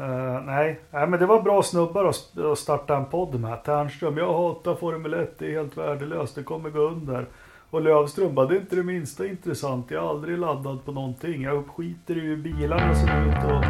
Uh, nej. nej, men det var bra snubbar att, att starta en podd med. Ternström, jag hatar Formel 1, det är helt värdelöst, det kommer gå under. Och Lövström bara, det är inte det minsta intressant, jag är aldrig laddad på någonting. Jag skiter i bilarna som är ute och...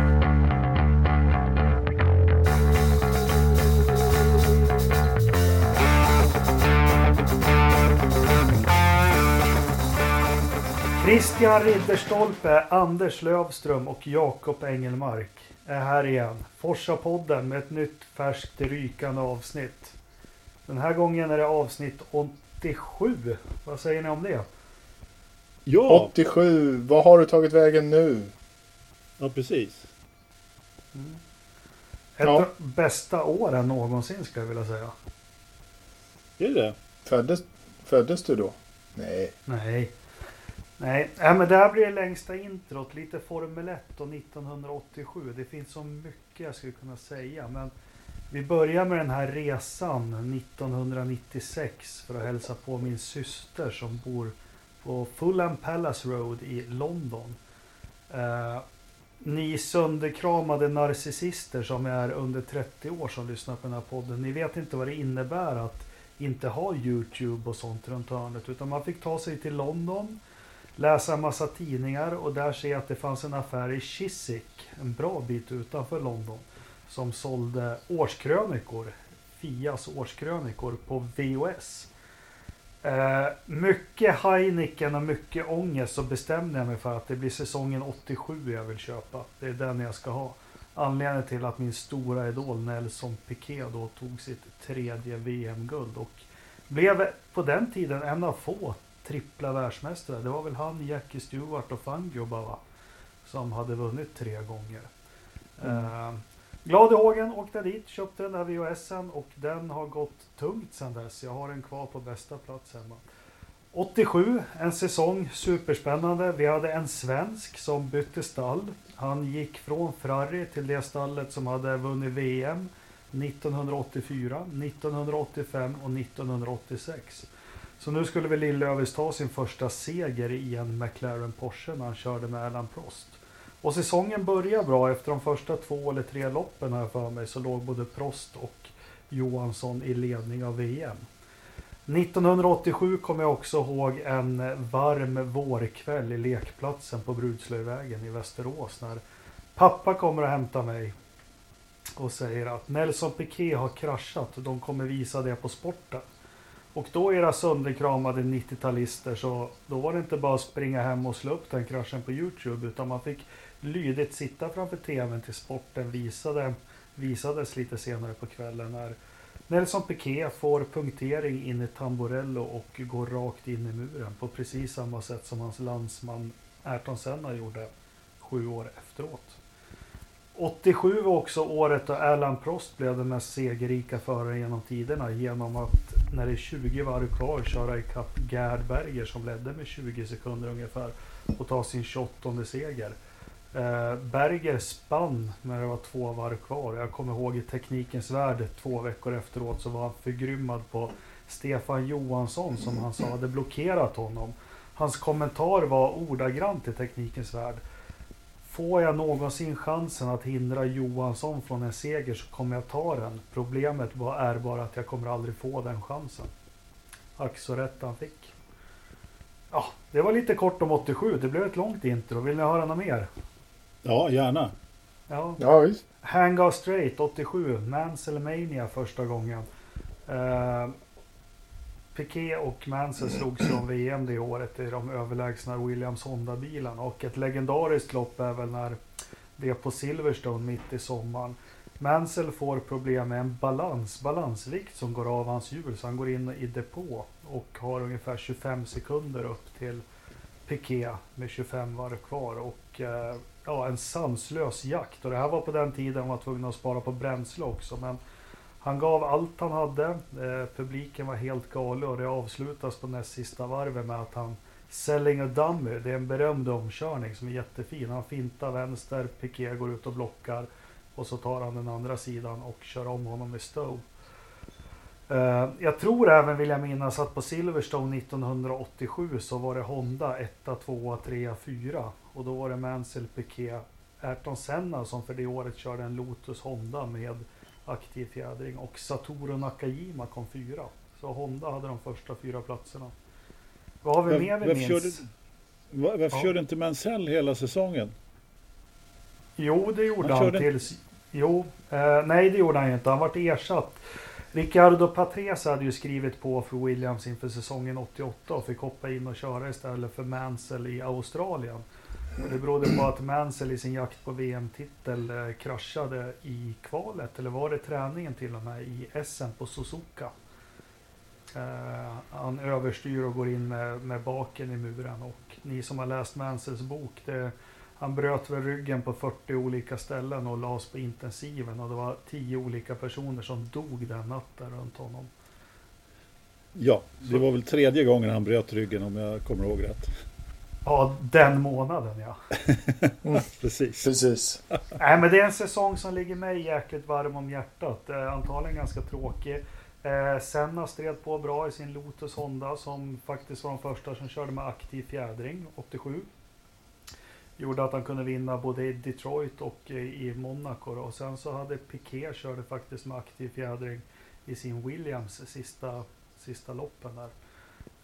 Christian Ridderstolpe, Anders Lövström och Jakob Engelmark är här igen. Forsa-podden med ett nytt färskt rykande avsnitt. Den här gången är det avsnitt 87. Vad säger ni om det? Ja! 87. Vad har du tagit vägen nu? Ja, precis. Mm. Ett ja. av bästa åren någonsin skulle jag vilja säga. Är det Föddes, föddes du då? Nej. Nej. Nej, äh, men det här blir det längsta introt. Lite Formel 1 och 1987. Det finns så mycket jag skulle kunna säga. Men vi börjar med den här resan 1996 för att hälsa på min syster som bor på Fulham Palace Road i London. Eh, ni sönderkramade narcissister som är under 30 år som lyssnar på den här podden. Ni vet inte vad det innebär att inte ha Youtube och sånt runt hörnet. Utan man fick ta sig till London läsa en massa tidningar och där ser jag att det fanns en affär i Chiswick, en bra bit utanför London, som sålde årskrönikor, Fias årskrönikor på VOS. Eh, mycket Heineken och mycket ångest så bestämde jag mig för att det blir säsongen 87 jag vill köpa. Det är den jag ska ha. Anledningen till att min stora idol Nelson Piquet då tog sitt tredje VM-guld och blev på den tiden en av få trippla världsmästare. Det var väl han, Jackie Stewart och Fangio bara som hade vunnit tre gånger. Mm. Uh, glad i hågen, åkte dit, köpte den där VHSen och den har gått tungt sedan dess. Jag har den kvar på bästa plats hemma. 87, en säsong, superspännande. Vi hade en svensk som bytte stall. Han gick från Ferrari till det stallet som hade vunnit VM 1984, 1985 och 1986. Så nu skulle väl Lillövis ta sin första seger i en McLaren Porsche när han körde med Alan Prost. Och säsongen börjar bra. Efter de första två eller tre loppen här för mig så låg både Prost och Johansson i ledning av VM. 1987 kommer jag också ihåg en varm vårkväll i lekplatsen på Brudslöjvägen i Västerås när pappa kommer och hämtar mig och säger att Nelson Piquet har kraschat och de kommer visa det på sporten. Och då era sönderkramade 90-talister så då var det inte bara att springa hem och slå upp den kraschen på Youtube utan man fick lydigt sitta framför tvn till sporten visade, visades lite senare på kvällen när Nelson Piquet får punktering in i Tamborello och går rakt in i muren på precis samma sätt som hans landsman Ayrton Senna gjorde sju år efteråt. 87 var också året då Alan Prost blev den mest segerrika föraren genom tiderna genom att när det är 20 varv kvar köra ikapp Gerd Berger som ledde med 20 sekunder ungefär och ta sin 28 seger. Eh, Berger spann när det var två varv kvar. Jag kommer ihåg i Teknikens Värld två veckor efteråt så var han förgrymmad på Stefan Johansson som han sa hade blockerat honom. Hans kommentar var ordagrant i Teknikens Värld. Får jag någonsin chansen att hindra Johansson från en seger så kommer jag ta den. Problemet är bara att jag kommer aldrig få den chansen. Ack så rätt han fick. Ja, det var lite kort om 87. Det blev ett långt intro. Vill ni höra något mer? Ja, gärna. Ja, ja visst. Hangar Straight 87. Manselmania första gången. Uh, Piquet och Mansell slogs om VM det året i de överlägsna Williams Honda-bilarna. Och ett legendariskt lopp är väl när det är på Silverstone mitt i sommaren. Mansell får problem med en balans, balansvikt som går av hans hjul så han går in i depå och har ungefär 25 sekunder upp till Piquet med 25 varv kvar och eh, ja, en sanslös jakt. Och det här var på den tiden man var tvungen att spara på bränsle också. Men han gav allt han hade. Eh, publiken var helt galen och det avslutas på näst sista varvet med att han Selling a dummy, det är en berömd omkörning som är jättefin. Han fintar vänster, Piqué går ut och blockar och så tar han den andra sidan och kör om honom med Stowe. Eh, jag tror även, vill jag minnas, att på Silverstone 1987 så var det Honda 1, 2, 3, 4 och då var det Mansell, Piqué, Ayrton Senna som för det året körde en Lotus Honda med aktiv fjädring och Satoru Nakajima kom fyra. Så Honda hade de första fyra platserna. Vad har vi mer vi minns? Körde, varför Ja. körde inte Mansell hela säsongen? Jo, det gjorde Han han, tills... Jo, eh, nej det gjorde han ju inte. Han vart ersatt. Ricardo Patrese hade ju skrivit på för Williams inför säsongen 88 och fick hoppa in och köra istället för Mansell i Australien. Och det berodde på att Mansell i sin jakt på VM-titel eh, kraschade i kvalet, eller var det träningen till och med, i SM på Suzuka. Eh, han överstyr och går in med, med baken i muren och ni som har läst Mansells bok, det, han bröt väl ryggen på 40 olika ställen och lades på intensiven och det var 10 olika personer som dog den natten runt honom. Ja, det var väl tredje gången han bröt ryggen om jag kommer ihåg rätt. Ja, den månaden ja. Precis. Precis. Nej, men det är en säsong som ligger mig jäkligt varm om hjärtat. Eh, antagligen ganska tråkig. Eh, Senna stred på bra i sin Lotus Honda som faktiskt var de första som körde med aktiv fjädring 87. Gjorde att han kunde vinna både i Detroit och i Monaco. då. Och sen så hade Piquet körde faktiskt med aktiv fjädring i sin Williams sista, sista loppen där.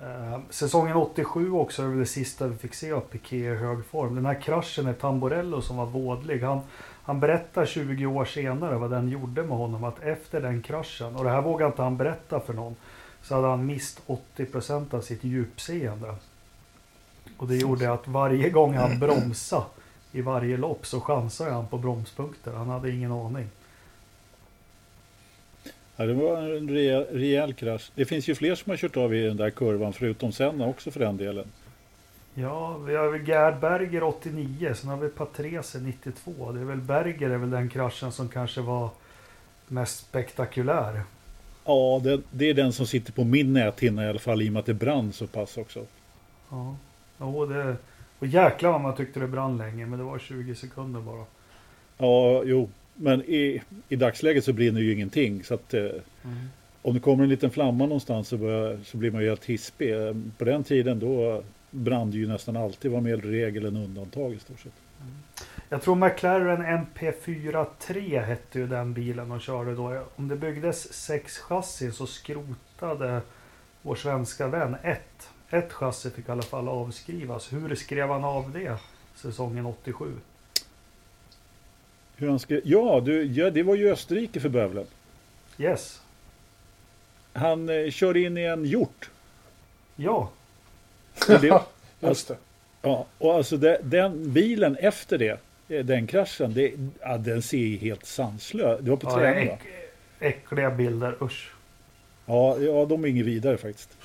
Eh, säsongen 87 också är väl det sista vi fick se av Piqué i hög form. Den här kraschen med Tamborello som var vådlig. Han, han berättar 20 år senare vad den gjorde med honom. Att efter den kraschen, och det här vågar inte han berätta för någon. Så hade han mist 80% av sitt djupseende. Och det gjorde att varje gång han bromsade i varje lopp så chansade han på bromspunkter. Han hade ingen aning. Ja, det var en rejäl, rejäl krasch. Det finns ju fler som har kört av i den där kurvan förutom Senna också för den delen. Ja, vi har väl Gerd Berger 89, sen har vi Patrese 92. Det är väl Berger är väl den kraschen som kanske var mest spektakulär. Ja, det, det är den som sitter på min näthinna i alla fall i och med att det brann så pass också. Ja, jo, det... Och jäklar vad man tyckte det brann länge, men det var 20 sekunder bara. Ja, jo, men i, i dagsläget så brinner ju ingenting. Så att eh, om det kommer en liten flamma någonstans så, börjar, så blir man ju helt hispig. Ehm, på den tiden då brann det ju nästan alltid, var mer regel än undantag i stort sett. Mm. Jag tror McLaren MP43 hette ju den bilen de körde då. Om det byggdes sex chassin så skrotade vår svenska vän ett. Ett chassi fick i alla fall avskrivas. Hur skrev han av det säsongen 87? Hur han skrev, ja, du, ja, det var ju Österrike för bövelen. Yes. Han eh, körde in i en hjort. Ja, Och det, Just det. ja, och alltså det, den bilen efter det, eh, den kraschen, det, ja, den ser ju helt sanslös Det var på ja det träning va? äck, äckliga bilder. Usch. Ja, ja, de är inget vidare faktiskt.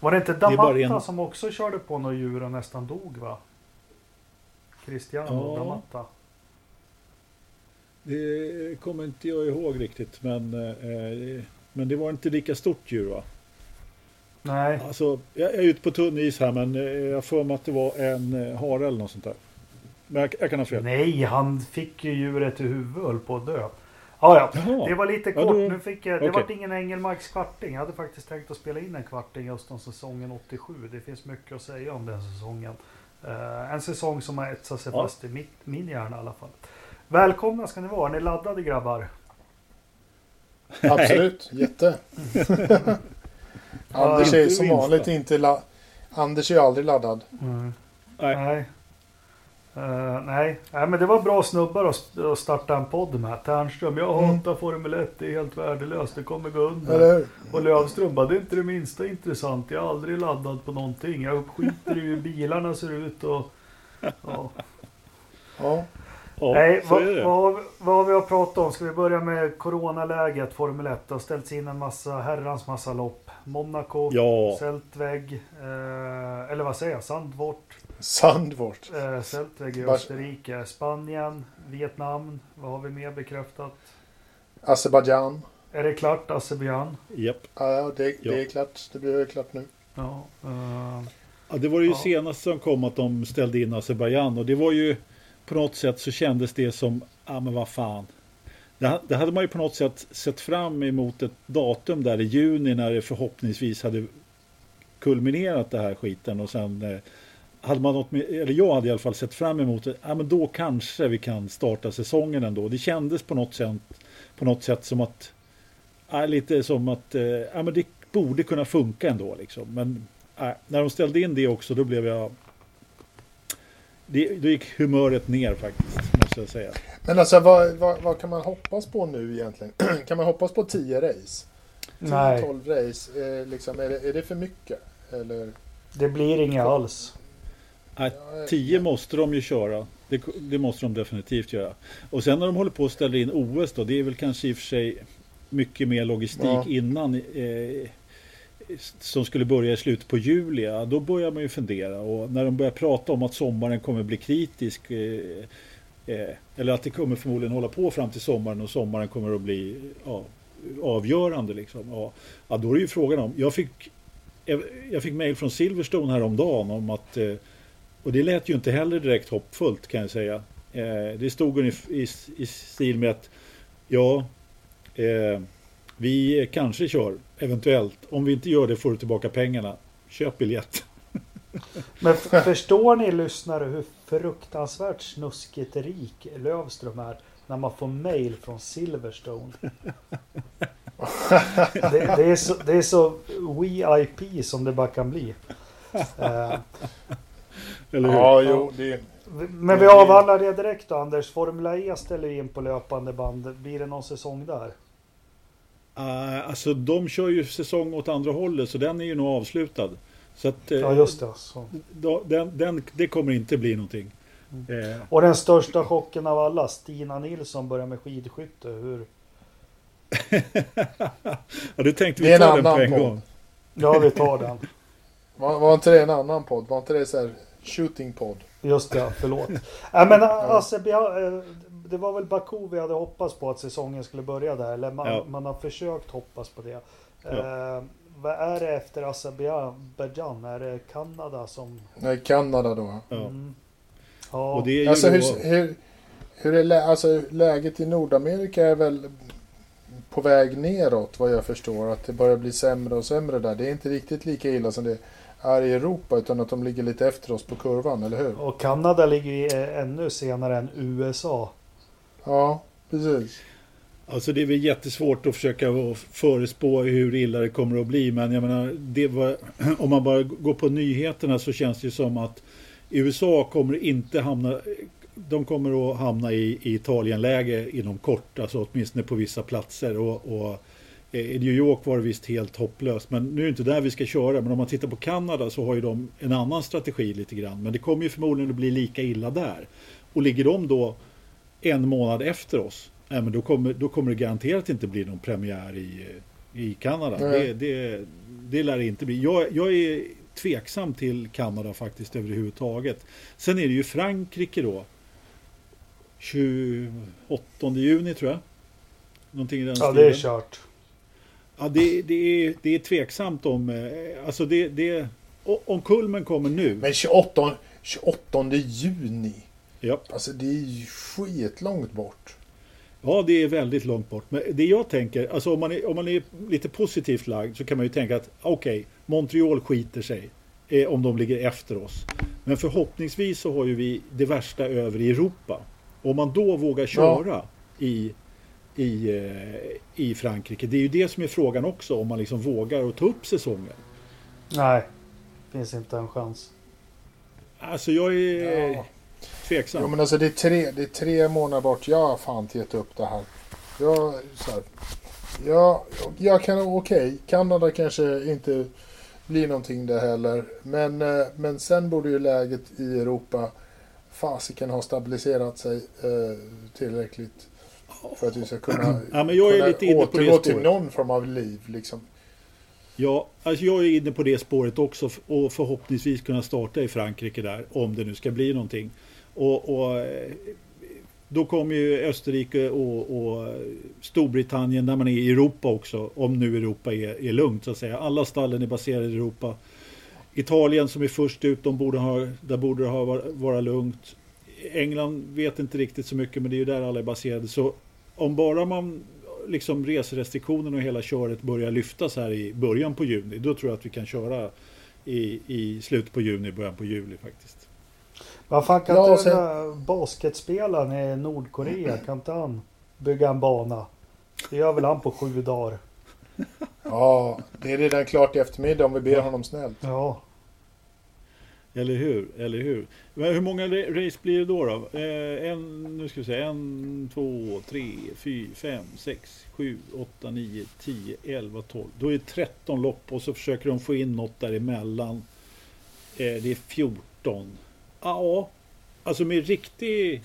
Var det inte Damatta en- som också körde på några djur och nästan dog va? Cristiano Ja. Damatta. Det kommer inte jag ihåg riktigt, men, eh, men det var inte lika stort djur va? Nej, Alltså, jag är ute på tunn is här, men eh, jag får mig att det var en eh, hare eller något sånt där. Men jag, jag kan ha fel. nej, han fick ju djuret i huvudet och höll på att dö. Ja, ja. Jaha. Det var lite Ja, kort. då- Nu fick jag, det okej. vart ingen Engelmarks kvarting. Jag hade faktiskt tänkt att spela in en kvarting just om säsongen 87. Det finns mycket att säga om den säsongen. Eh, en säsong som har etsat sig Ja. fast i mitt, min hjärna i alla fall. Välkomna ska ni vara. Är ni laddade grabbar? Absolut. Jätte. Anders är som vanligt inte la- Anders är ju aldrig laddad. Nej. Nej. Eh, nej. nej, men det var bra snubbar att st- att starta en podd med. Ternström, jag Mm. hatar Formel 1, det är helt värdelöst, det kommer gå under. Och Lövström bara, det är inte det minsta intressant, jag är aldrig laddad på någonting. Jag skiter i hur bilarna ser ut och... Ja. Ja. Ja, nej, vad, vad, vad har vi att prata om? Ska vi börja med coronaläget, Formel 1? Det har ställts in en massa, herrans massa lopp. Monaco, Ja, Seltweg, eh, eller vad säger jag, Sandvort. Sandvort. Eh, Seltweg i Vars- Österrike, Spanien, Vietnam. Vad har vi mer bekräftat? Azerbajdzjan. Är det klart? Azerbajdzjan? japp. Ja, det, det är klart. Det blir klart nu. Ja. eh, Ja, det var ju Ja. senast som kom att de ställde in Azerbajdzjan och det var ju på något sätt så kändes det som, ja men vad fan. Det, det hade man ju på något sätt sett fram emot ett datum där i juni när det förhoppningsvis hade kulminerat det här skiten och sen, eh, hade man något eller jag hade i alla fall sett fram emot det, ja men då kanske vi kan starta säsongen ändå. Det kändes på något sätt, på något sätt som att, ja, lite som att, eh, ja men det borde kunna funka ändå liksom. Men ja, när de ställde in det också, då blev jag, det, då gick humöret ner faktiskt, måste jag säga. Men alltså vad, vad, vad kan man hoppas på nu egentligen? kan man hoppas på 10 race? 10-12 race, eh, liksom, är, det, är det för mycket? Eller? Det blir inga alls. Nej, 10 måste de ju köra. Det, det, måste de definitivt göra. Och sen när de håller på att ställa in OS då, det är väl kanske i och för sig mycket mer logistik ja. innan. Eh, som skulle börja i slutet på juli, då börjar man ju fundera. Och när de börjar prata om att sommaren kommer bli kritisk, eh, eh, eller att det kommer förmodligen hålla på fram till sommaren och sommaren kommer att bli ja, avgörande. Liksom. Ja, ja, då är det ju frågan om, jag fick, jag fick mejl från Silverstone häromdagen om att, eh, och det lät ju inte heller direkt hoppfullt kan jag säga. Eh, det stod i, i, i stil med att, ja, eh, vi kanske kör, eventuellt. Om vi inte gör det får du tillbaka pengarna. Köp biljett. Men förstår ni lyssnare hur fruktansvärt snuskigt rik Lövström är när man får mail från Silverstone? det, det, är så, det är så VIP som det bara kan bli. Uh, Eller hur? Ja, jo, det, Men vi avhandlar det direkt då Anders. Formula E ställer in på löpande band. Blir det någon säsong där? Uh, alltså de kör ju säsong åt andra hållet så den är ju nog avslutad. Så att, uh, ja just det. Så. Då, den, den, det kommer inte bli någonting. Mm. Uh, Och den största chocken av alla, Stina Nilsson börjar med skidskytte. Hur? ja, det tänkte vi ta den på en podd. gång. Ja, vi tar den. Var, var inte det en annan podd? Var inte det så här shooting podd? Just det, förlåt. äh, men alltså, det var väl Baku vi hade hoppats på att säsongen skulle börja där. Eller man, ja. man har försökt hoppas på det. Ja. Eh, vad är det efter Azerbajdzjan? Är det Kanada som... Nej, Kanada då. Mm. Ja. Och det är ju alltså, hur, hur, hur är lä alltså, läget i Nordamerika är väl på väg neråt vad jag förstår. Att det börjar bli sämre och sämre där. Det är inte riktigt lika illa som det är i Europa utan att de ligger lite efter oss på kurvan, eller hur? Och Kanada ligger ju ännu senare än USA. Ja, precis. Alltså det är väl jättesvårt att försöka förespå hur illa det kommer att bli. Men jag menar, det var, om man bara går på nyheterna så känns det ju som att USA kommer inte hamna de kommer att hamna i, i Italienläge inom kort, alltså åtminstone på vissa platser. Och, och eh, i New York var det visst helt hopplöst, men nu är det inte där vi ska köra. Men om man tittar på Kanada så har ju de en annan strategi lite grann. Men det kommer ju förmodligen att bli lika illa där. Och ligger de då en månad efter oss, ja, men då, kommer, då kommer det garanterat inte bli någon premiär i, i Kanada. Det, det, det lär det inte bli. Jag, jag är tveksam till Kanada faktiskt överhuvudtaget. Sen är det ju Frankrike då. 28 juni tror jag. Någonting i den Ja, stilen. det är kört. Ja, det, det, är, det är tveksamt om... Eh, alltså det, det, om kulmen kommer nu. Men 28, 28 juni. Ja. Alltså det är ju skitlångt bort. Ja, det är väldigt långt bort. Men det jag tänker, alltså om man är, om man är lite positivt lagd så kan man ju tänka att okej, okay, Montreal skiter sig eh, om de ligger efter oss. Men förhoppningsvis så har ju vi det värsta över i Europa. Om man då vågar köra ja. i, i, eh, i Frankrike, det är ju det som är frågan också, om man liksom vågar att ta upp säsongen. Nej, finns inte en chans. Alltså jag är... Ja. Tveksam. Jo men alltså det är tre, det är tre månader bort. Jag har fan gett upp det här. Jag, så här, jag, jag kan, okej, okay, Kanada kanske inte blir någonting det heller. Men, eh, men sen borde ju läget i Europa fasiken ha stabiliserat sig eh, tillräckligt. För att vi ska kunna, ja, men jag är lite inne på återgå till någon form av liv. Liksom. Ja, alltså jag är inne på det spåret också och förhoppningsvis kunna starta i Frankrike där om det nu ska bli någonting. Och, och eh, då kommer ju Österrike och, och, Storbritannien där man är i Europa också, om nu Europa är, är lugnt så att säga. Alla stallen är baserade i Europa. Italien som är först ut, de borde ha, där borde det ha vara lugnt. England vet inte riktigt så mycket men det är ju där alla är baserade. Så om bara man liksom reserestriktionerna och hela köret börjar lyftas här i början på juni, då tror jag att vi kan köra i, i slutet på juni, början på juli faktiskt. Vad fan kan Ja, inte sen- den basketspelaren i Nordkorea, kan inte han bygga en bana? Det gör väl han på sju dagar? Ja, det är redan klart i eftermiddag om vi ber honom snällt. Ja, Eller hur? Eller hur? Men hur många ra- race blir det då? då? Eh, en, nu ska vi se. En, två, tre, fyra, fem, sex, sju, åtta, nio, tio, elva, tolv. Då är det 13 lopp och så försöker de få in något däremellan. Eh, det är 14. Ja, alltså med riktig...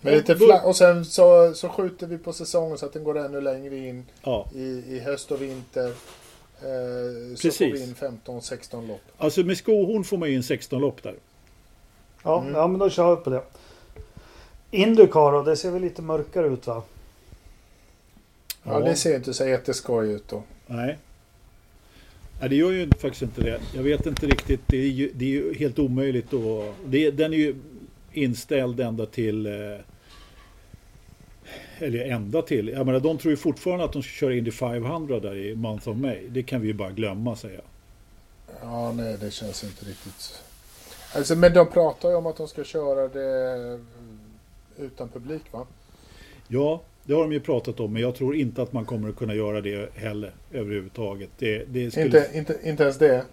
Men lite fla- och sen så, så skjuter vi på säsongen så att den går ännu längre in Ja, i, i höst och vinter. Eh, så Precis. får vi in 15-16 lopp. alltså med skohorn får man ju in 16 lopp där. ja, Mm. ja men då kör vi på det. Indycar då, det ser väl lite mörkare ut va? Ja, det ser inte så jätteskoj ut då. Nej. Nej, det gör ju faktiskt inte det. Jag vet inte riktigt. Det är ju, det är ju helt omöjligt att... Det, den är ju inställd ända till... eh, Eller ända till... Jag menar, de tror ju fortfarande att de ska köra Indy 500 där i Month of May. Det kan vi ju bara glömma säga. Ja, nej, det känns inte riktigt. Alltså, men de pratar ju om att de ska köra det utan publik, va? Ja, det har de ju pratat om. Men jag tror inte att man kommer att kunna göra det heller överhuvudtaget. Det, det skulle... Inte, inte, inte ens det.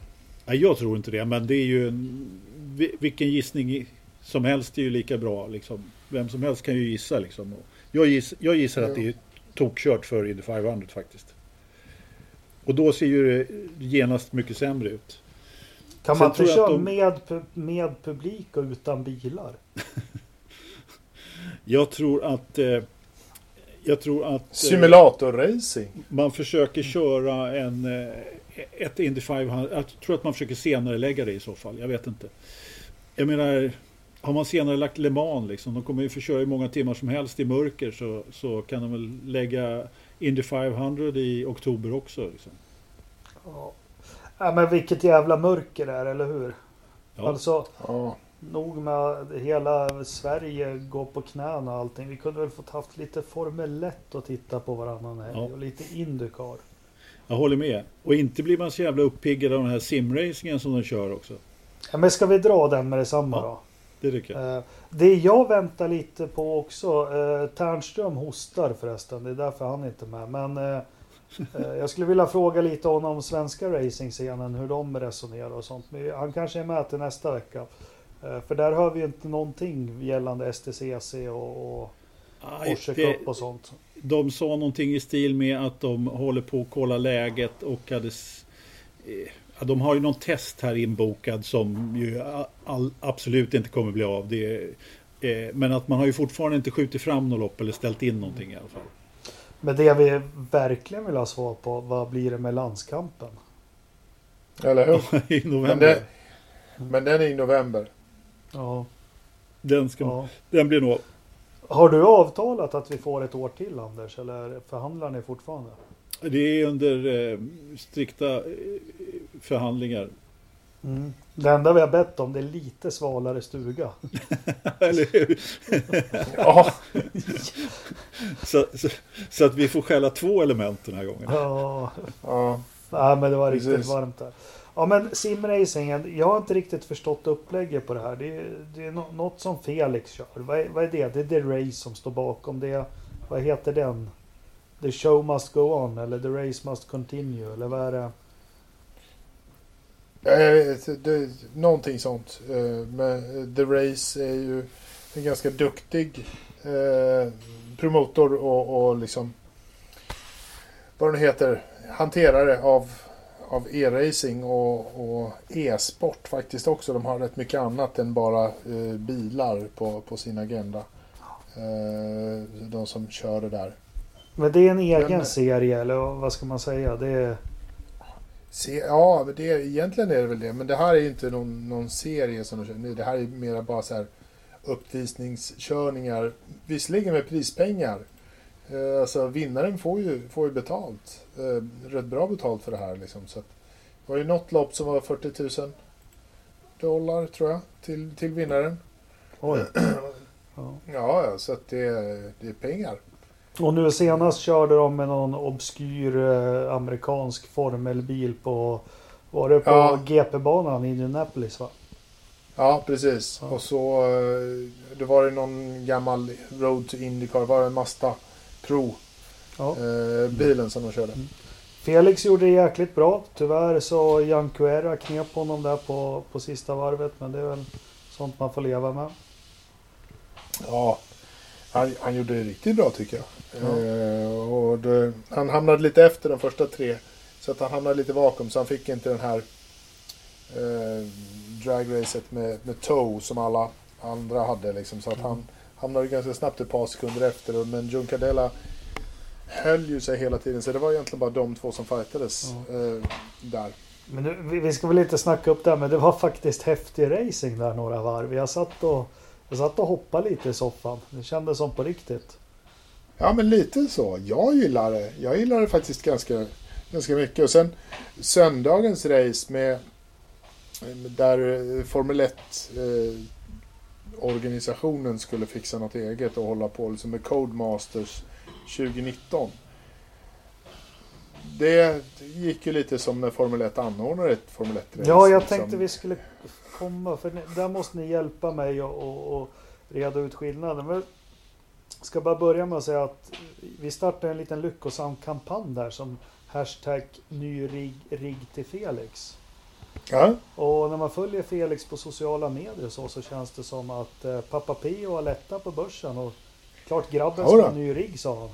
Nej, jag tror inte det, men det är ju en, vi- vilken gissning som helst är ju lika bra. Liksom. Vem som helst kan ju gissa. Liksom. Jag, giss, jag gissar att det är tokkört för Indy 500 faktiskt. Och då ser ju det genast mycket sämre ut. Kan Sen man tror inte köra de- med, med publik och utan bilar? Jag tror att eh, jag tror att eh, Simulatorracing. man försöker köra en eh, ett Indy 500. Jag tror att man försöker senare lägga det i så fall. Jag vet inte. Jag menar, har man senare lagt Le Mans liksom, de kommer ju få köra hur många timmar som helst i mörker så, så kan de väl lägga Indy 500 i oktober också. Liksom. Ja. ja men vilket jävla mörker det är, eller hur? Ja. Alltså, Ja. Nog med att hela Sverige går på knäna och allting. Vi kunde väl fått haft lite Formel 1 att titta på varannan helg Ja. och lite Indycar. Jag håller med. Och inte blir man så jävla uppiggad av den här simracingen som de kör också. Ja, men ska vi dra den med detsamma Ja. då? Det tycker jag. Eh, Det jag väntar lite på också, eh, Ternström hostar förresten, det är därför han inte är med. Men eh, jag skulle vilja fråga lite om svenska racingscenen, hur de resonerar och sånt. Men han kanske är med till nästa vecka. Eh, För där hör vi ju inte någonting gällande STCC och, och Aj, Porsche det- Cup och sånt. De sa någonting i stil med att de håller på att kolla läget och hade... eh, Ja, de har ju någon test här inbokad som ju all, absolut inte kommer bli av. Det, eh, men att man har ju fortfarande inte skjutit fram något lopp eller ställt in någonting i alla fall. Men det vi verkligen vill ha svar på, vad blir det med landskampen? Eller hur? I november. Men, det, men den är i november. Ja, Den, ska, ja. den blir nog... Har du avtalat att vi får ett år till Anders? Eller förhandlar ni fortfarande? Det är under eh, strikta eh, förhandlingar. Mm. Det enda vi har bett om det är lite svalare stuga. Eller hur? Ja, Så, så, så att vi får skälla två element den här gången. Ja, ja. nej, men det var riktigt Precis. varmt där. Ja men simracingen, jag har inte riktigt förstått upplägget på det här. Det är, det är något som Felix kör. Vad är, vad är det? Det är The Race som står bakom det. Vad heter den? The show must go on eller The race must continue eller vad är det? Eh, det, någonting sånt. Eh, men eh, The Race är ju en ganska duktig promotor och, och liksom vad den heter, hanterare av, av e-racing och, och e-sport faktiskt också. De har rätt mycket annat än bara eh, bilar på, på sin agenda. Eh, de som kör det där. Men det är en egen Men- serie eller vad ska man säga? Det är... Se, ja, det, är- egentligen är det väl det. Men det här är inte någon, någon serie som de kör. nu. Det här är mera bara så här uppvisningskörningar. Visserligen med prispengar. Eh, alltså vinnaren får ju, får ju betalt. Eh, rätt bra betalt för det här liksom. Så att, det var ju något lopp som var 40 000 dollar tror jag. Till, till vinnaren. Oj. Ja. Ja, så att det, det är pengar. Och nu senast körde de med någon obskyr eh, amerikansk formelbil på Var det på Ja. GP-banan i Indianapolis va? Ja, precis. Ja. Och så det var det någon gammal Road to Indycar. Var det en Mazda Pro Ja. eh, bilen som de körde. Mm. Felix gjorde det jäkligt bra. Tyvärr så Jan Cuera knep honom där på, på sista varvet. Men det är väl sånt man får leva med. Ja, han, han gjorde det riktigt bra tycker jag. Ja. Eh, och det, han hamnade lite efter de första tre. Så att han hamnade lite vakuum så han fick inte den här eh, dragracet med, med toe som alla andra hade. Liksom, så att han hamnade ganska snabbt ett par sekunder efter. Men Juncadella höll ju sig hela tiden. Så det var egentligen bara de två som fightades eh, där. Men nu, vi- vi ska väl inte snacka upp det, men det var faktiskt häftig racing där några varv. Jag satt och, jag satt och hoppade lite i soffan. Det kändes som på riktigt. Ja, men lite så. Jag gillar det. Jag gillar det faktiskt ganska, ganska mycket. Och sen söndagens race med där Formel 1 eh, organisationen skulle fixa något eget och hålla på liksom med Codemasters 2019. Det gick ju lite som när Formel 1 anordnade ett Formel 1-race. Ja, jag liksom. tänkte vi skulle komma, för där måste ni hjälpa mig och, och, och reda ut skillnaden. Men jag ska bara börja med att säga att vi startade en liten lyckosam kampanj där som hashtag ny rigg, rigg till Felix. Ja, Och när man följer Felix på sociala medier så, så känns det som att eh, pappa Pio har lättat på börsen och klart grabben ska ha en ny rigg sa han.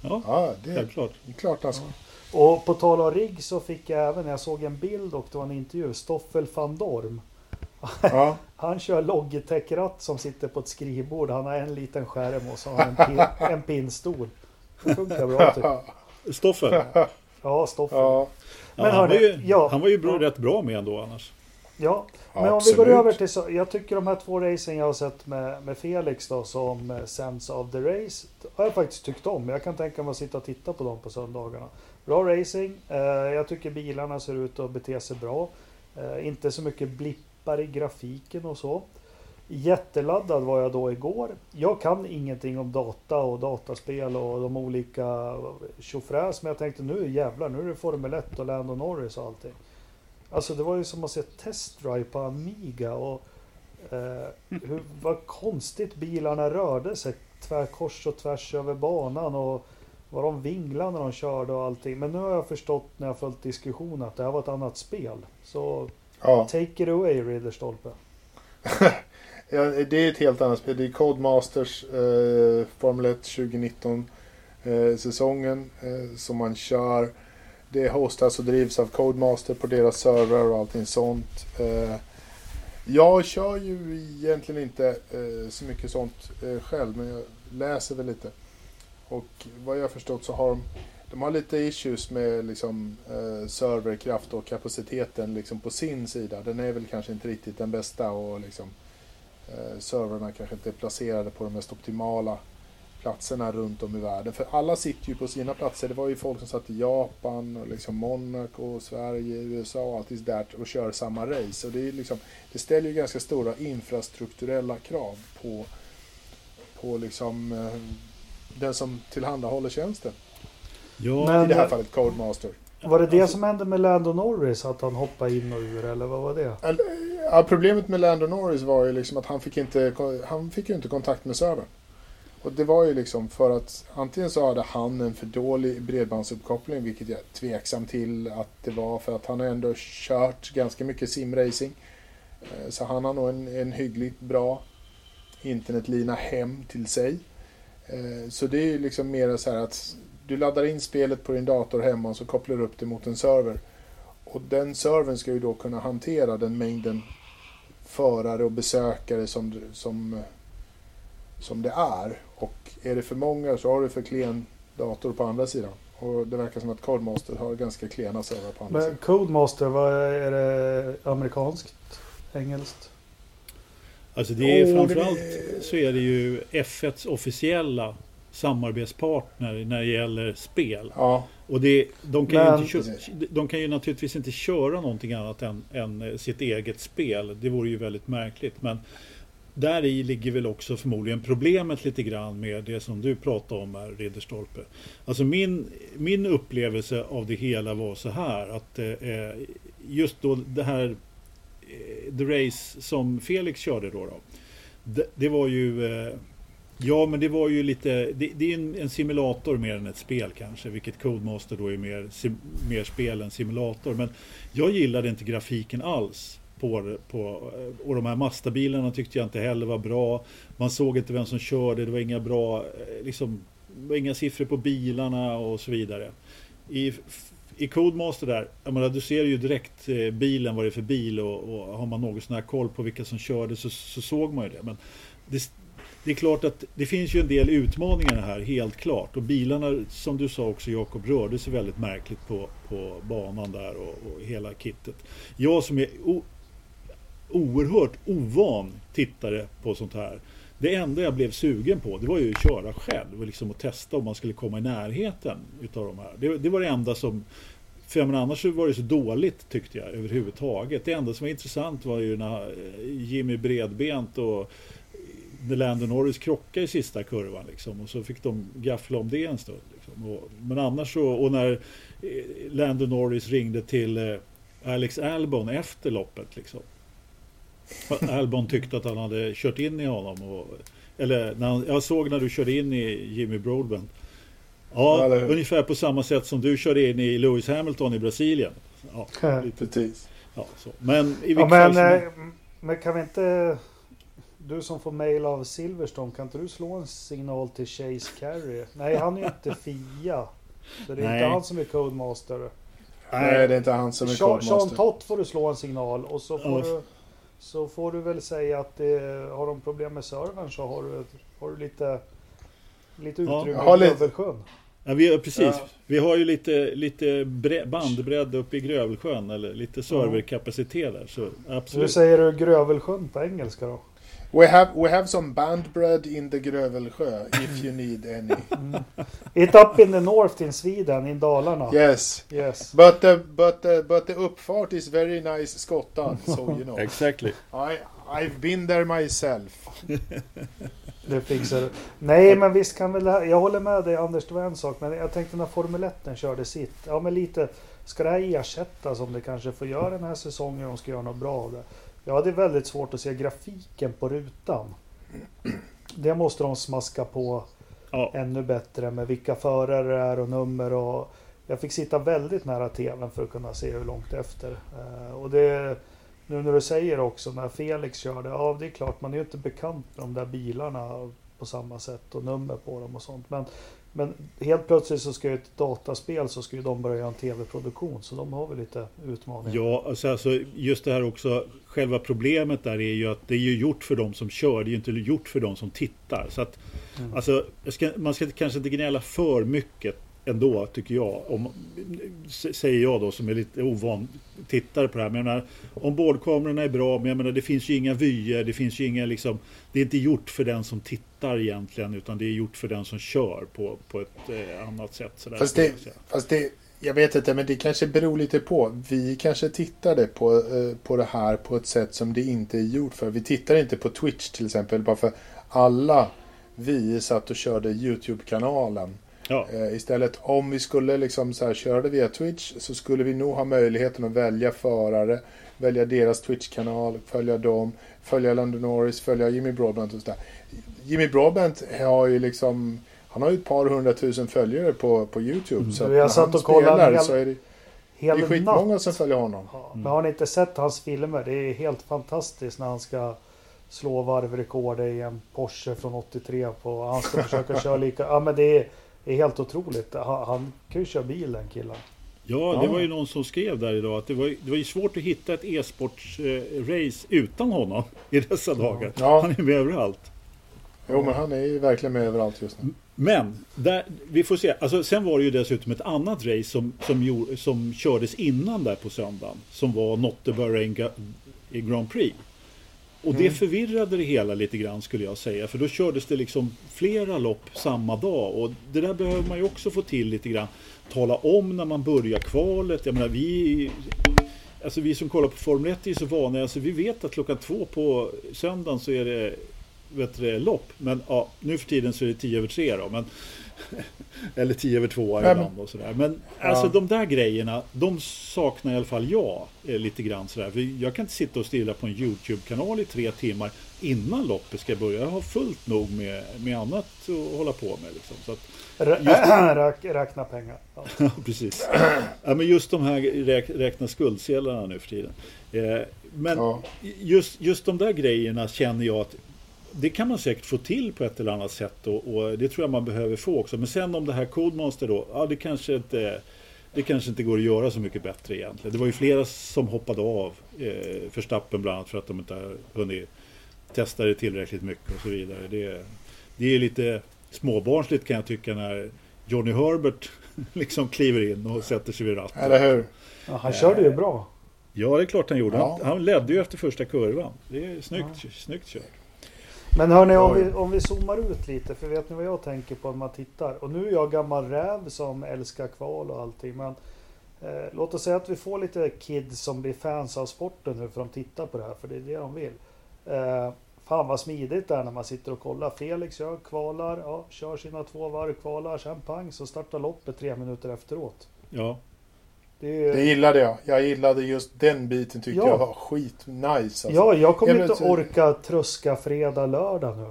Ja, ja det är självklart. klart han ska. Och på tal om rigg så fick jag även, jag såg en bild och det var en intervju, Stoffel van Dorm. Ja. Han kör Logitech-ratt som sitter på ett skrivbord. Han har en liten skärm och så har han en, pin, en pinnstol. Det funkar bra tycker jag. Stoffer, Ja, Stoffel. ja. Men ja, han, var hörni, ju, ja. han var ju bra, rätt bra med ändå annars. Ja, men om vi går absolut. över till så, Jag tycker de här två racen jag har sett med, med Felix då som eh, sänds av The Race har jag faktiskt tyckt om. Jag kan tänka mig att sitta och titta på dem på söndagarna. Bra racing. Eh, jag tycker bilarna ser ut att bete sig bra. Eh, inte så mycket blippar i grafiken och så. Jätteladdad var jag då igår. Jag kan ingenting om data och dataspel och de olika tjofräs. Men jag tänkte nu jävlar, nu är det Formel 1 och Lando Norris och allting. Alltså det var ju som att se Test Drive på Amiga och eh, hur, vad konstigt bilarna rörde sig tvär, kors och tvärs över banan och vad de vinglade när de körde och allting. Men nu har jag förstått när jag följt diskussionen att det här var ett annat spel. Så ja. take it away Ridderstolpe. Ja, det är ett helt annat spel. Det är Codemasters eh, Formel 1 2019 eh, säsongen eh, som man kör. Det hostas och drivs av Codemaster på deras servrar och allting sånt. Eh, jag kör ju egentligen inte eh, så mycket sånt eh, själv men jag läser väl lite. Och vad jag förstått så har de, de har lite issues med liksom, eh, serverkraft och kapaciteten liksom, på sin sida. Den är väl kanske inte riktigt den bästa och liksom, eh, servrarna kanske inte är placerade på de mest optimala platserna runt om i världen. För alla sitter ju på sina platser. Det var ju folk som satt i Japan, och liksom Monaco, Sverige, USA och allt där och kör samma race. Och det, är liksom, det ställer ju ganska stora infrastrukturella krav på, på liksom, eh, den som tillhandahåller tjänsten. Ja, Men- I det här fallet Codemaster. Var det det Alltså- som hände med Lando Norris? Att han hoppade in och ur eller vad var det? Ja, problemet med Lando Norris var ju liksom att han fick, inte, han fick ju inte kontakt med servern. Och det var ju liksom för att antingen så hade han en för dålig bredbandsuppkoppling, vilket jag är tveksam till att det var för att han har ändå kört ganska mycket simracing. Eh, så han har nog en, en hyggligt bra internetlina hem till sig. Eh, så det är ju liksom mer så här att du laddar in spelet på din dator hemma och så kopplar du upp det mot en server. Och den servern ska ju då kunna hantera den mängden förare och besökare som, som, som det är. Och är det för många så har du för klen dator på andra sidan. Och det verkar som att Codemaster har ganska klena servrar på andra Men sidan. Codemaster, vad är det amerikanskt? Engelskt? Alltså det är Åh, framförallt det- så är det ju F1s officiella samarbetspartner när det gäller spel. Ja, Och det, de, kan Men- ju inte de kan ju naturligtvis inte köra någonting annat än, än eh, sitt eget spel. Det vore ju väldigt märkligt. Men där i ligger väl också förmodligen problemet lite grann med det som du pratade om här, Ridderstolpe. Alltså min, min upplevelse av det hela var så här att eh, just då det här eh, The Race som Felix körde då. då det, det var ju eh, Ja men det var ju lite Det, det är en, en, simulator mer än ett spel kanske Vilket Codemaster då är mer, sim, mer spel än simulator. Men jag gillade inte grafiken alls på, på, eh, och de här Mazda-bilarna tyckte jag inte heller var bra. Man såg inte vem som körde Det var inga bra eh, liksom, det var inga siffror på bilarna och så vidare. I i Codemaster där, jag menar, du ser ju direkt eh, bilen, vad det är för bil och, och har man något sån här koll på vilka som körde så, så såg man ju det. Men det, det, är klart att det finns ju en del utmaningar här, helt klart. Och bilarna, som du sa också Jakob, rörde sig väldigt märkligt på, på banan där och, och hela kittet. Jag som är o, oerhört ovan tittare på sånt här det enda jag blev sugen på det var ju att köra själv och liksom att testa om man skulle komma i närheten utav de här. Det, det var det enda som för men annars var det så dåligt tyckte jag överhuvudtaget. Det enda som var intressant var ju när eh, Jimmy Bredbent och Landon Norris krockade i sista kurvan liksom, och så fick de gaffla om det en stund. Liksom. Och, men annars så, och när eh, Landon Norris ringde till eh, Alex Albon efter loppet liksom, Albon tyckte att han hade kört in i honom. Och, eller när han, jag såg när du körde in i Jimmy Broadbent. Ja, ja ungefär på samma sätt som du körde in i Lewis Hamilton i Brasilien. Ja, Precis. Ja. Men i ja, men, fall... Eh, men kan vi inte... Du som får mail av Silverstone, kan inte du slå en signal till Chase Carey? Nej, han är ju inte FIA. Så det är Nej. inte han som är Codemaster. Nej, det är inte han som är Codemaster. Sean Tott får du slå en signal och så får du så får du väl säga att det, har de problem med servern så har du, har du lite, lite utrymme ja, i Grövelsjön. Ja, vi, precis. Ja. Vi har ju lite, lite bandbredd uppe i Grövelsjön eller lite serverkapacitet där. Så absolut. Hur säger du Grövelsjön på engelska då? We have we have some bandbread in the Grövelsjö if you need any. Mm. It up in the north in Sweden, in Dalarna. Yes. Yes. But the but the but the uppfart is very nice skottad, so you know. exactly. I I've been there myself. det fixar du. Nej, men visst kan väl Jag håller med dig Anders, det var en sak. Men jag tänkte när Formel 1 körde sitt. Ja, men lite. Ska det här ersättas om det kanske får göra den här säsongen? De ska göra något bra av det. Ja, det är väldigt svårt att se grafiken på rutan. Det måste de smaska på ja. ännu bättre med vilka förare det är och nummer. Och jag fick sitta väldigt nära tvn för att kunna se hur långt efter. Uh, och det, nu när du säger också när Felix körde, ja det är klart man är ju inte bekant med de där bilarna på samma sätt och nummer på dem och sånt. Men men helt plötsligt så ska ju ett dataspel så ska ju de börja göra en tv-produktion. Så de har väl lite utmaningar. Ja, alltså, alltså, just det här också. Själva problemet där är ju att det är ju gjort för de som kör. Det är ju inte gjort för de som tittar. Så att, mm. alltså, ska, man ska kanske inte gnälla för mycket ändå, tycker jag. Om, säger jag då som är lite ovan tittare på det här. Men jag menar, ombordkamerorna är bra, men jag menar, det finns ju inga vyer, det finns ju inga liksom, det är inte gjort för den som tittar egentligen, utan det är gjort för den som kör på, på ett eh, annat sätt. Sådär, fast, det, fast det, jag vet inte, men det kanske beror lite på. Vi kanske tittade på, eh, på det här på ett sätt som det inte är gjort för. Vi tittar inte på Twitch till exempel, bara för alla vi satt och körde YouTube-kanalen Ja. Eh, istället om vi skulle liksom så här, köra det via Twitch så skulle vi nog ha möjligheten att välja förare, välja deras Twitch-kanal, följa dem, följa London Norris, följa Jimmy Broadbent och sådär. Jimmy Broadbent har ju liksom, han har ju ett par hundratusen följare på, på YouTube. Mm. Så jag när satt han och spelar hel, så är det, det är skitmånga som följer honom. Ja, men har ni inte sett hans filmer? Det är helt fantastiskt när han ska slå varvrekord i en Porsche från 83 på, han ska försöka köra lika, ja men det är det är helt otroligt. Han, han kan ju köra bil den killen. Ja, det var ju någon som skrev där idag att det var, det var ju svårt att hitta ett e-sportsrace utan honom i dessa dagar. Ja. Han är med överallt. Jo, men han är ju verkligen med överallt just nu. Men, där, vi får se. Alltså, sen var det ju dessutom ett annat race som, som, som kördes innan där på söndagen. Som var Not the Bahrain Grand Prix. Och det mm. förvirrade det hela lite grann skulle jag säga. För då kördes det liksom flera lopp samma dag. Och det där behöver man ju också få till lite grann. Tala om när man börjar kvalet. Jag menar vi... Alltså vi som kollar på Formel 1 är så vana. Alltså vi vet att klockan två på söndagen så är det vet du, lopp. Men ja, nu för tiden så är det tio över tre då. Men, Eller 10 över 2 Nej, ibland och sådär. Men alltså Ja. de där grejerna, de saknar i alla fall jag eh, lite grann sådär. För jag kan inte sitta och stilla på en YouTube-kanal i tre timmar innan loppet ska börja. Jag har fullt nog med, med annat att hålla på med. Liksom. Så att, räk, räkna pengar. Ja, precis. Ja, men just de här räk, räkna skuldsedlarna nu för tiden. Eh, men Ja. just, just de där grejerna känner jag att det kan man säkert få till på ett eller annat sätt och, och det tror jag man behöver få också. Men sen om det här Codemaster då, ja det kanske inte det kanske inte går att göra så mycket bättre egentligen. Det var ju flera som hoppade av. Eh, Förstappen bland annat för att de inte har hunnit testa det tillräckligt mycket och så vidare. Det, det är lite småbarnsligt kan jag tycka när Johnny Herbert liksom kliver in och sätter sig vid ratten. Eller hur? Ja, han körde ju bra. Ja, det är klart han gjorde. Han, Ja. han ledde ju efter första kurvan. Det är snyggt, snyggt kört. Men hörni, om vi, om vi zoomar ut lite, för vet ni vad jag tänker på när man tittar? Och nu är jag gammal räv som älskar kval och allting, men eh, låt oss säga att vi får lite kids som blir fans av sporten nu för de tittar på det här, för det är det de vill. Eh, fan vad smidigt det är när man sitter och kollar. Felix kör, kvalar, ja, kör sina två varv, kvalar, sen pang så startar loppet tre minuter efteråt. Ja, Det är, Det gillade jag. Jag gillade just den biten tyckte Ja. jag var skitnice. Alltså. ja, jag kommer inte orka tröska fredag, lördag nu.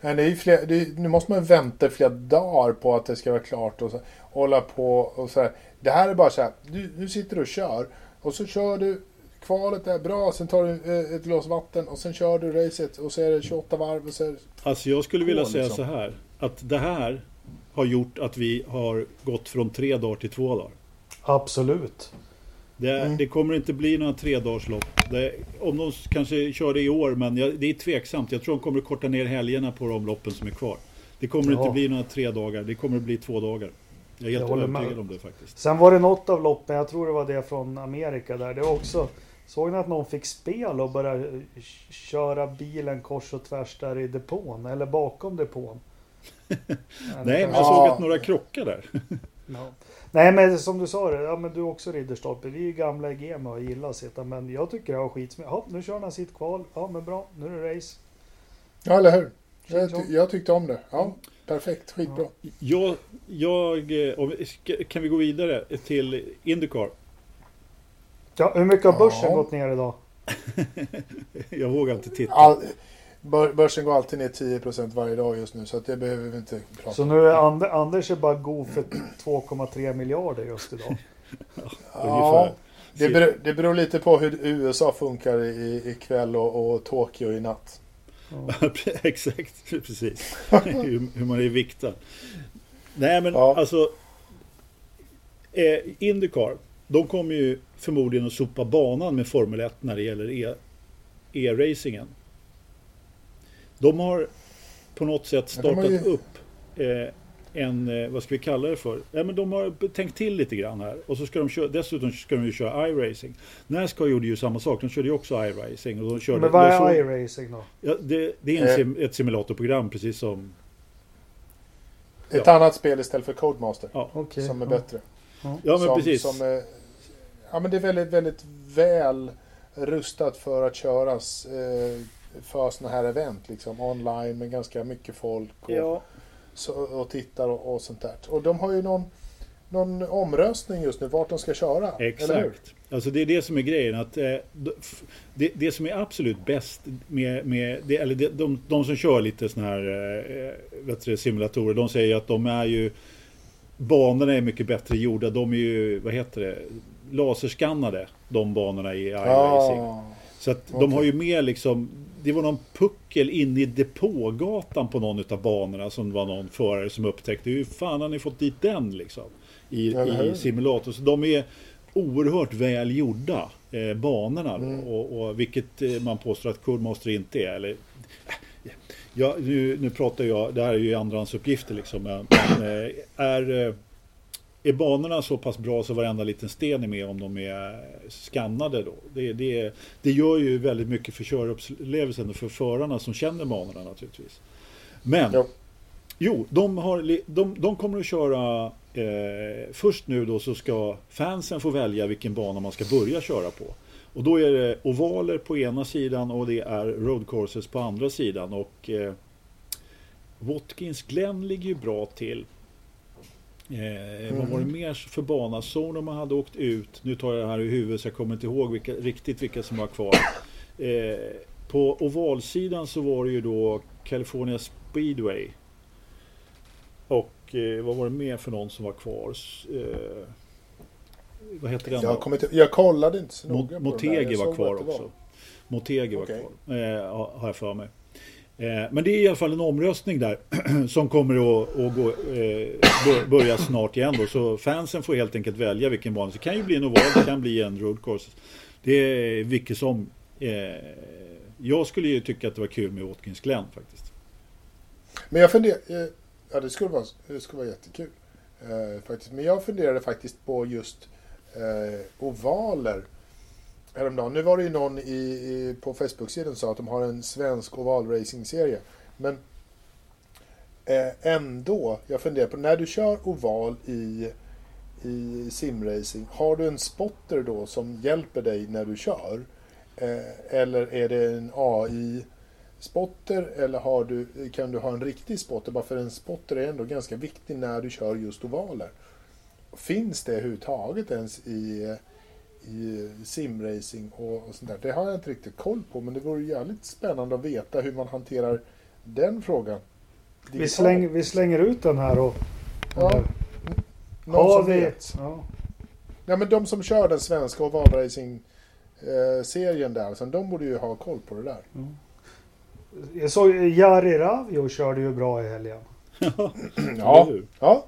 Men det är ju fler, det är, nu måste man vänta flera dagar på att det ska vara klart och så, hålla på och så här. Det här är bara så här, du, du sitter och kör och så kör du kvalet är bra, sen tar du eh, ett glas vatten och sen kör du racet och så är det 28 varv och så är det, alltså jag skulle vilja säga liksom. så här. Att det här har gjort att vi har gått från tre dagar till två dagar. Absolut. Det, Mm. det kommer inte bli några tredagarslopp. Om de kanske kör det i år, men jag, det är tveksamt. Jag tror de kommer korta ner helgerna på de loppen som är kvar. Det kommer Ja. inte bli några tre dagar. Det kommer bli två dagar. Jag är Jag helt håller övertygad om det faktiskt. Sen var det något av loppen, jag tror det var det från Amerika där. Det var också, såg ni att någon fick spel och började köra bilen kors och tvärs där i depån? Eller bakom depån? Nej, men jag Ja. såg att några krockar där. Ja. Nej men som du sa det, ja men du också Ridderstolpe. Vi är ju gamla i gamet och gillar att sitta. Men jag tycker det var skitsmidigt. Ja, nu kör han sitt kval. Ja men bra, nu är det race. ja eller hur? Jag, ty- jag tyckte om det. Ja, perfekt, skitbra. Jag, jag, eh, kan vi gå vidare till Indycar? Ja, hur mycket har börsen Ja. gått ner idag? Jag vågar inte titta. All, börsen går alltid ner 10% varje dag just nu så att det behöver vi inte prata Så om. nu är Ander, Anders är bara god för 2,3 miljarder just idag. Ja, det beror, det beror lite på hur USA funkar i, ikväll och, och Tokyo i natt. Ja. Exakt, precis. hur, hur man är viktad. Nej men Ja. alltså. Eh, Indycar. De kommer ju förmodligen att sopa banan med Formel 1 när det gäller e- e-racingen. De har på något sätt Ja, startat ju- upp eh, en, eh, vad ska vi kalla det för? Ja, men de har tänkt till lite grann här. Och så ska de köra, dessutom ska de ju köra iRacing. Nascar gjorde ju samma sak, de körde ju också iRacing. Och de körde, Men vad är såg- iRacing då? Ja, det, det är en Eh. sim, ett simulatorprogram precis som... Ett Ja. annat spel istället för Codemaster. Ja, Okej. Som är ja. bättre. ja men som, precis. Som är, ja men det är väldigt, väldigt väl rustat för att köras eh, för sådana här event. Liksom online med ganska mycket folk och, Ja, så, och tittar och, och sånt där. Och de har ju någon, någon omröstning just nu vart de ska köra. Exakt. Alltså det är det som är grejen. Att, eh, det, det som är absolut bäst med, med det, eller det, de, de som kör lite sådana här eh, vet du, simulatorer, de säger att de är ju banorna är mycket bättre gjorda. De är ju, vad heter det, laserskannade, de banorna i iRacing. Ja, Så att de Okej. har ju mer liksom Det var någon puckel inne i depågatan på någon av banorna som var någon förare som upptäckte hur fan har ni fått dit den liksom I, i simulator. Så de är oerhört väl gjorda eh, banorna Mm. och, och vilket eh, man påstår att Codemaster inte är. Eller, ja, nu, nu pratar jag, det här är ju andrahandsuppgifter liksom. Men, men, eh, är, eh, är banorna så pass bra så varenda liten sten är med om de är skannade då? Det, det, det gör ju väldigt mycket för körupplevelsen och för förarna som känner banorna naturligtvis. Men Jo. Jo, de, har, de, de kommer att köra eh, Först nu då så ska fansen få välja vilken bana man ska börja köra på. Och då är det ovaler på ena sidan och det är road courses på andra sidan. Och eh, Watkins Glen ligger ju bra till. Eh, Vad var det mer för banazon man hade åkt ut? Nu tar jag det här i huvudet så jag kommer inte ihåg vilka, riktigt vilka som var kvar. Eh, på ovalsidan så var det ju då California Speedway. Och eh, vad var det mer för någon som var kvar? Eh, vad heter den Jag, inte, jag kollade inte så noga där. Motegi var kvar också. Motegi var Okej. kvar, har- har jag för mig. Eh, men det är i alla fall en omröstning där som kommer att, att gå, eh, börja snart igen då. Så fansen får helt enkelt välja vilken bana. Så det kan ju bli en oval, det kan bli en road course. Det är vilket som. Eh, jag skulle ju tycka att det var kul med Watkins Glen faktiskt. Men jag funderar, eh, ja det skulle vara, det skulle vara jättekul. Eh, faktiskt. Men jag funderade faktiskt på just eh, ovaler häromdagen. Nu var det ju någon i, i, på Facebook-sidan som sa att de har en svensk ovalracing-serie. Men eh, ändå, jag funderar på när du kör oval i, i simracing, har du en spotter då som hjälper dig när du kör? Eh, eller är det en AI spotter eller har du, kan du ha en riktig spotter? Bara för en spotter är ändå ganska viktig när du kör just ovaler. Finns det överhuvudtaget ens i, i simracing och, och sånt där? Det har jag inte riktigt koll på men det vore jävligt spännande att veta hur man hanterar den frågan. Vi slänger, vi slänger ut den här och... Ja, Någon Har som vi... vet. Ja. Ja, men de som kör den svenska ovalracing-serien där, så de borde ju ha koll på det där. Jag såg Jari Ravio körde ju bra i helgen. Ja, Eller ja.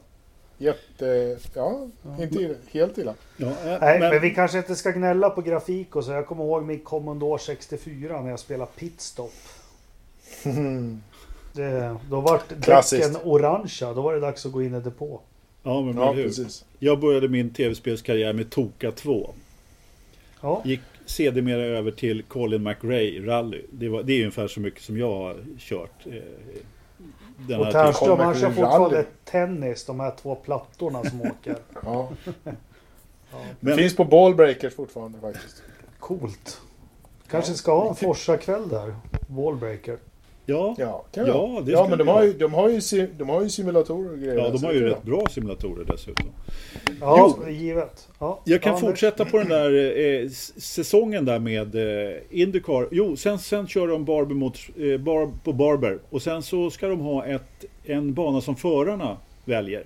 Jätte... Ja, inte helt illa. Ja, eh, Nej, men... vi kanske inte ska gnälla på grafik och så. Jag kommer ihåg min Commodore 64 när jag spelade Pitstop. Det, då var däcken orangea. Då var det dags att gå in i depå. ja, men Ja, precis. Jag började min tv-spelskarriär med Toka 2. Ja. Gick sedermera över till Colin McRae Rally. Det, var, det är ungefär så mycket som jag har kört. Den Och här Ternström han kör fortfarande rally. tennis. De här två plattorna som åker. Ja. Ja, Men- Finns på ballbreakers fortfarande faktiskt. coolt. Kanske ska ha en Forsa-kväll där. Wallbreaker. Ja, Ja, kan Ja, det ja men de har, ha. ju, de, har ju, sim- de har ju simulatorer och grejer. ja, de har ju rätt bra simulatorer dessutom. Ja, Jo. givet. Ja. Jag kan ja, fortsätta på den där eh, s- säsongen där med eh, Indycar. Jo, sen, sen kör de Barber mot, eh, bar, på Barber. Och sen så ska de ha ett, en bana som förarna väljer.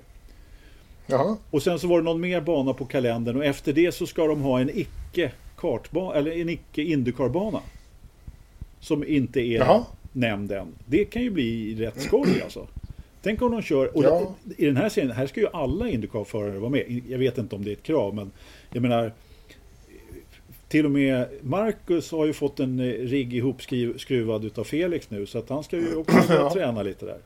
Jaha. Och sen så var det någon mer bana på kalendern och efter det så ska de ha en icke kartbana eller en icke Indycar-bana. Som inte är Jaha. Nämnd än. Det kan ju bli rätt skoj alltså. Tänk om de kör, och Ja. i den här serien, här ska ju alla Indycar-förare vara med. Jag vet inte om det är ett krav men jag menar till och med Marcus har ju fått en eh, rigg ihopskruvad utav Felix nu så att han ska ju också Ja. träna lite där.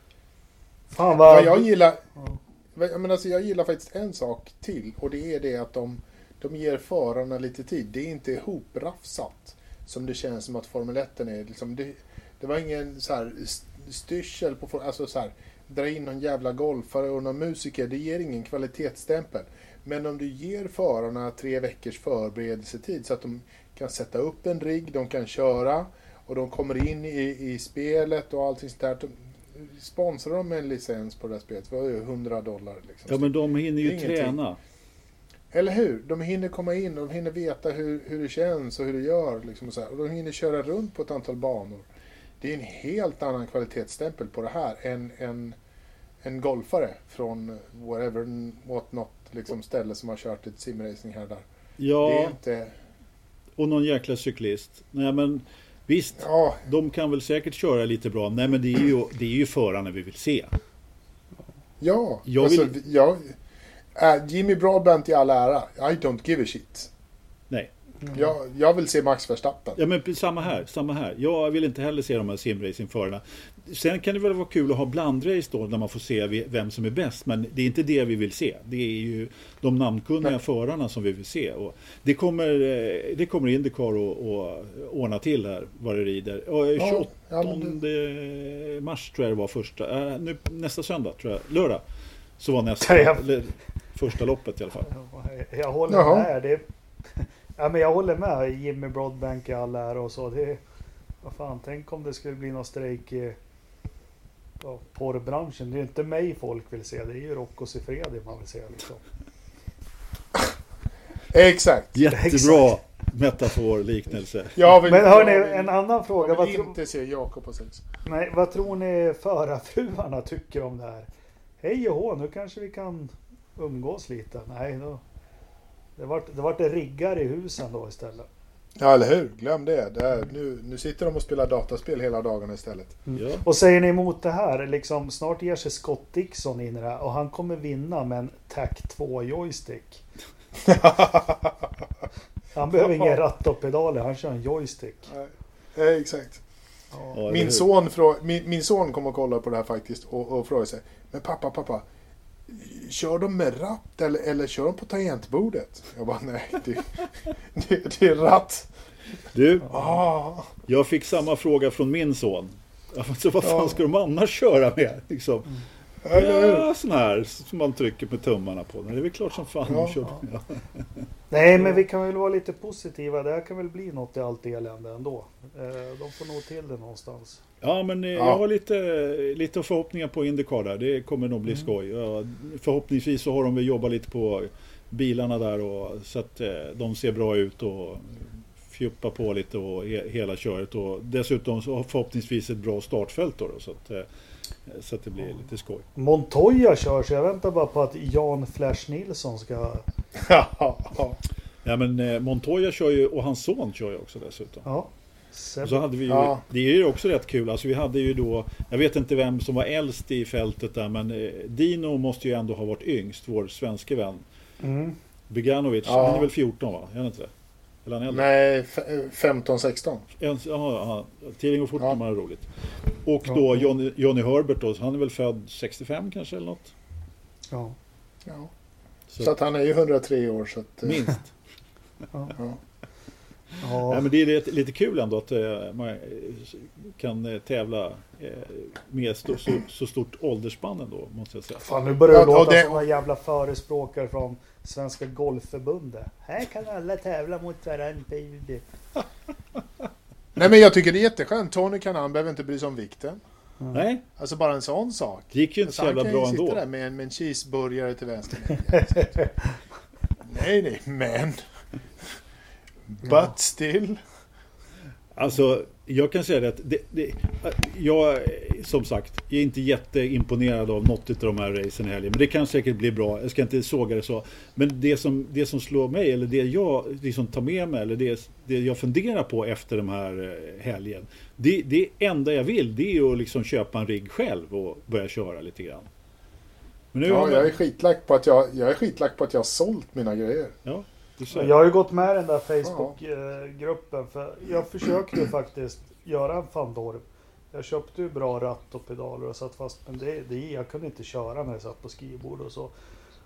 Fan Vad vad... jag gillar... Ja. Jag, menar, alltså, jag gillar faktiskt en sak till och det är det att de, de ger förarna lite tid. Det är inte ihoprafsat som det känns som att Formel 1 är. Liksom, det, det var ingen så här st- styrsel på... for- Alltså så här, dra in någon jävla golfare och någon musiker. Det ger ingen kvalitetsstämpel. Men om du ger förarna tre veckors förberedelsetid så att de kan sätta upp en rigg, de kan köra och de kommer in i, i spelet och allting sånt där. Sponsrar de med en licens på det här spelet, vad är det, 100 dollar? Liksom. Ja men de hinner ju Ingenting. träna. Eller hur? De hinner komma in och de hinner veta hur, hur det känns och hur det gör. Liksom och, så här. och de hinner köra runt på ett antal banor. Det är en helt annan kvalitetsstämpel på det här än en, en golfare från whatever, what not, liksom ställe som har kört ett simracing här och där. Ja, Det är inte... och någon jäkla cyklist. Nej men visst, Ja, de kan väl säkert köra lite bra. Nej men det är ju, det är ju förarna vi vill se. ja. Jag alltså, vill- jag, äh, Jimmy Broadbent i all ära, I don't give a shit. Nej. Jag, jag vill se Max Verstappen. Ja men samma här, samma här. Jag vill inte heller se de här simracingförarna. Sen kan det väl vara kul att ha blandrace då när man får se vem som är bäst. Men det är inte det vi vill se. Det är ju de namnkunniga Nej. förarna som vi vill se. Och det kommer, eh, det kommer Indycar att att ordna till här vad det rider. Och eh, Ja, 28 ja, det- mars tror jag det var första. Eh, nu, nästa söndag tror jag. Lördag. Så var nästa. Eller, första loppet i alla fall. Jag håller Jaha. med. Det, ja, men jag håller med. Jimmy Broadbank i all ära och så. Det, vad fan, tänk om det skulle bli någon strejk i, ja, porrbranschen. Det är ju inte mig folk vill se, det är ju Rocco Siffredi man vill se liksom. Exakt. Jättebra metafor, liknelse. Jag vill, Men hörni, jag vill, en annan fråga. jag Vad, vill inte se Jakob på sex. nej, vad tror ni förarfruarna tycker om det här? Hej och hå, nu kanske vi kan umgås lite. Nej, då, det vart det, vart riggar i husen då istället. Ja, eller hur? Glöm det. det är, nu, nu sitter de och spelar dataspel hela dagarna istället. Ja. Och säger ni emot det här, liksom snart ger sig Scott Dixon in i det här och han kommer vinna med en TAC 2 joystick. Han behöver ingen ratt och pedaler, han kör en joystick. Eh, Exakt. Ja. Min son, frå- min, min son kom och kollade på det här faktiskt och, och frågade sig. Men pappa, pappa. Kör de med ratt eller, eller kör de på tangentbordet? Jag bara nej, det, det, det är ratt. Du, Ah, jag fick samma fråga från min son. Alltså, vad fan Ja. ska de annars köra med? Liksom. Ja, sån här som man trycker med tummarna på. Det är väl klart som fan Ja. de kör. Ja. Nej, men vi kan väl vara lite positiva. Det här kan väl bli något i allt elände ändå. Eh, De får nog till det någonstans. Ja, men eh, Ja. jag har lite, lite förhoppningar på Indycar där. Det kommer nog bli skoj. Ja, förhoppningsvis så har de väl jobbat lite på bilarna där och, så att eh, de ser bra ut och fjuppa på lite och he, hela köret. Och dessutom så förhoppningsvis ett bra startfält då. då så, att, så att det blir lite skoj. Montoya kör, så jag väntar bara på att Jan Flash Nilsson ska... Ja, ja. Ja, men eh, Montoya kör ju och hans son kör ju också dessutom. Ja. Och så hade vi ju, Ja. det är ju också rätt kul, alltså vi hade ju då, jag vet inte vem som var äldst i fältet där, men eh, Dino måste ju ändå ha varit yngst, vår svenske vän. Mm. Beganovic, Ja. han är väl 14 va? Är han inte det? Eller han äldre? Nej, f- 15-16. En, ja, ja, tiden går fort Ja. har roligt. Och Ja. då Johnny, Johnny Herbert då, han är väl född 65 kanske eller något? Ja. Ja. Så, Så att han är ju 103 år. Så att, eh, minst. ja. Ja. Ja, men det är lite, lite kul ändå att eh, man eh, kan tävla eh, med så, så, så stort åldersspann ändå, måste jag säga. Fan, nu börjar det Ja, och låta det- som några jävla förespråkare från Svenska Golfförbundet. Här kan alla tävla mot varandra. baby. Nej men jag tycker det är jätteskönt. Tony kan han behöver inte bry sig om vikten. Nej, Alltså bara en sån sak. det gick ju inte Så så han jävla kan ju bra sitta ändå. där med en, med en cheeseburgare till vänster. nej, nej, men... But still. Alltså, jag kan säga det att det, det, jag som sagt är inte jätteimponerad av något av de här racen i helgen. Men det kan säkert bli bra. Jag ska inte såga det så. Men det som, det som slår mig, eller det jag liksom tar med mig, eller det, det jag funderar på efter den här eh, helgen. Det, det enda jag vill, det är att liksom köpa en rigg själv och börja köra lite grann. Men nu Ja, man- jag är skitlack på att jag, jag är skitlack på att jag har sålt mina grejer. ja. Jag har ju gått med i den där Facebook-gruppen. För jag försökte ju faktiskt göra en Fandorm. Jag köpte ju bra ratt och pedaler och satt fast. Men det, det, jag kunde inte köra när jag satt på skrivbord och så.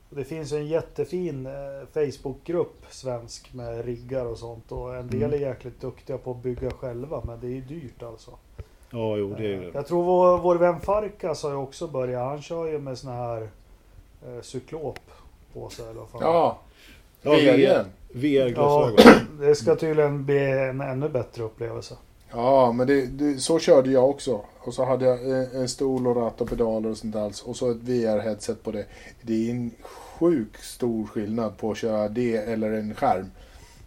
Och det finns ju en jättefin eh, Facebookgrupp svensk med riggar och sånt. Och en del är jäkligt duktiga på att bygga själva. Men det är ju dyrt alltså. Ja, jo, det är Eh, det. Jag tror vår, vår vän Farkas har ju också börjat. Han kör ju med sån här eh, cyklop på sig. Eller vad fan. Ja, Ja, VR igen. VR-glasögon. Ja, det ska tydligen bli en ännu bättre upplevelse. Ja, men det, det, så körde jag också. Och så hade jag en, en stol och ratt och pedaler och sånt där. Och så ett VR-headset på det. Det är en sjuk stor skillnad på att köra det eller en skärm.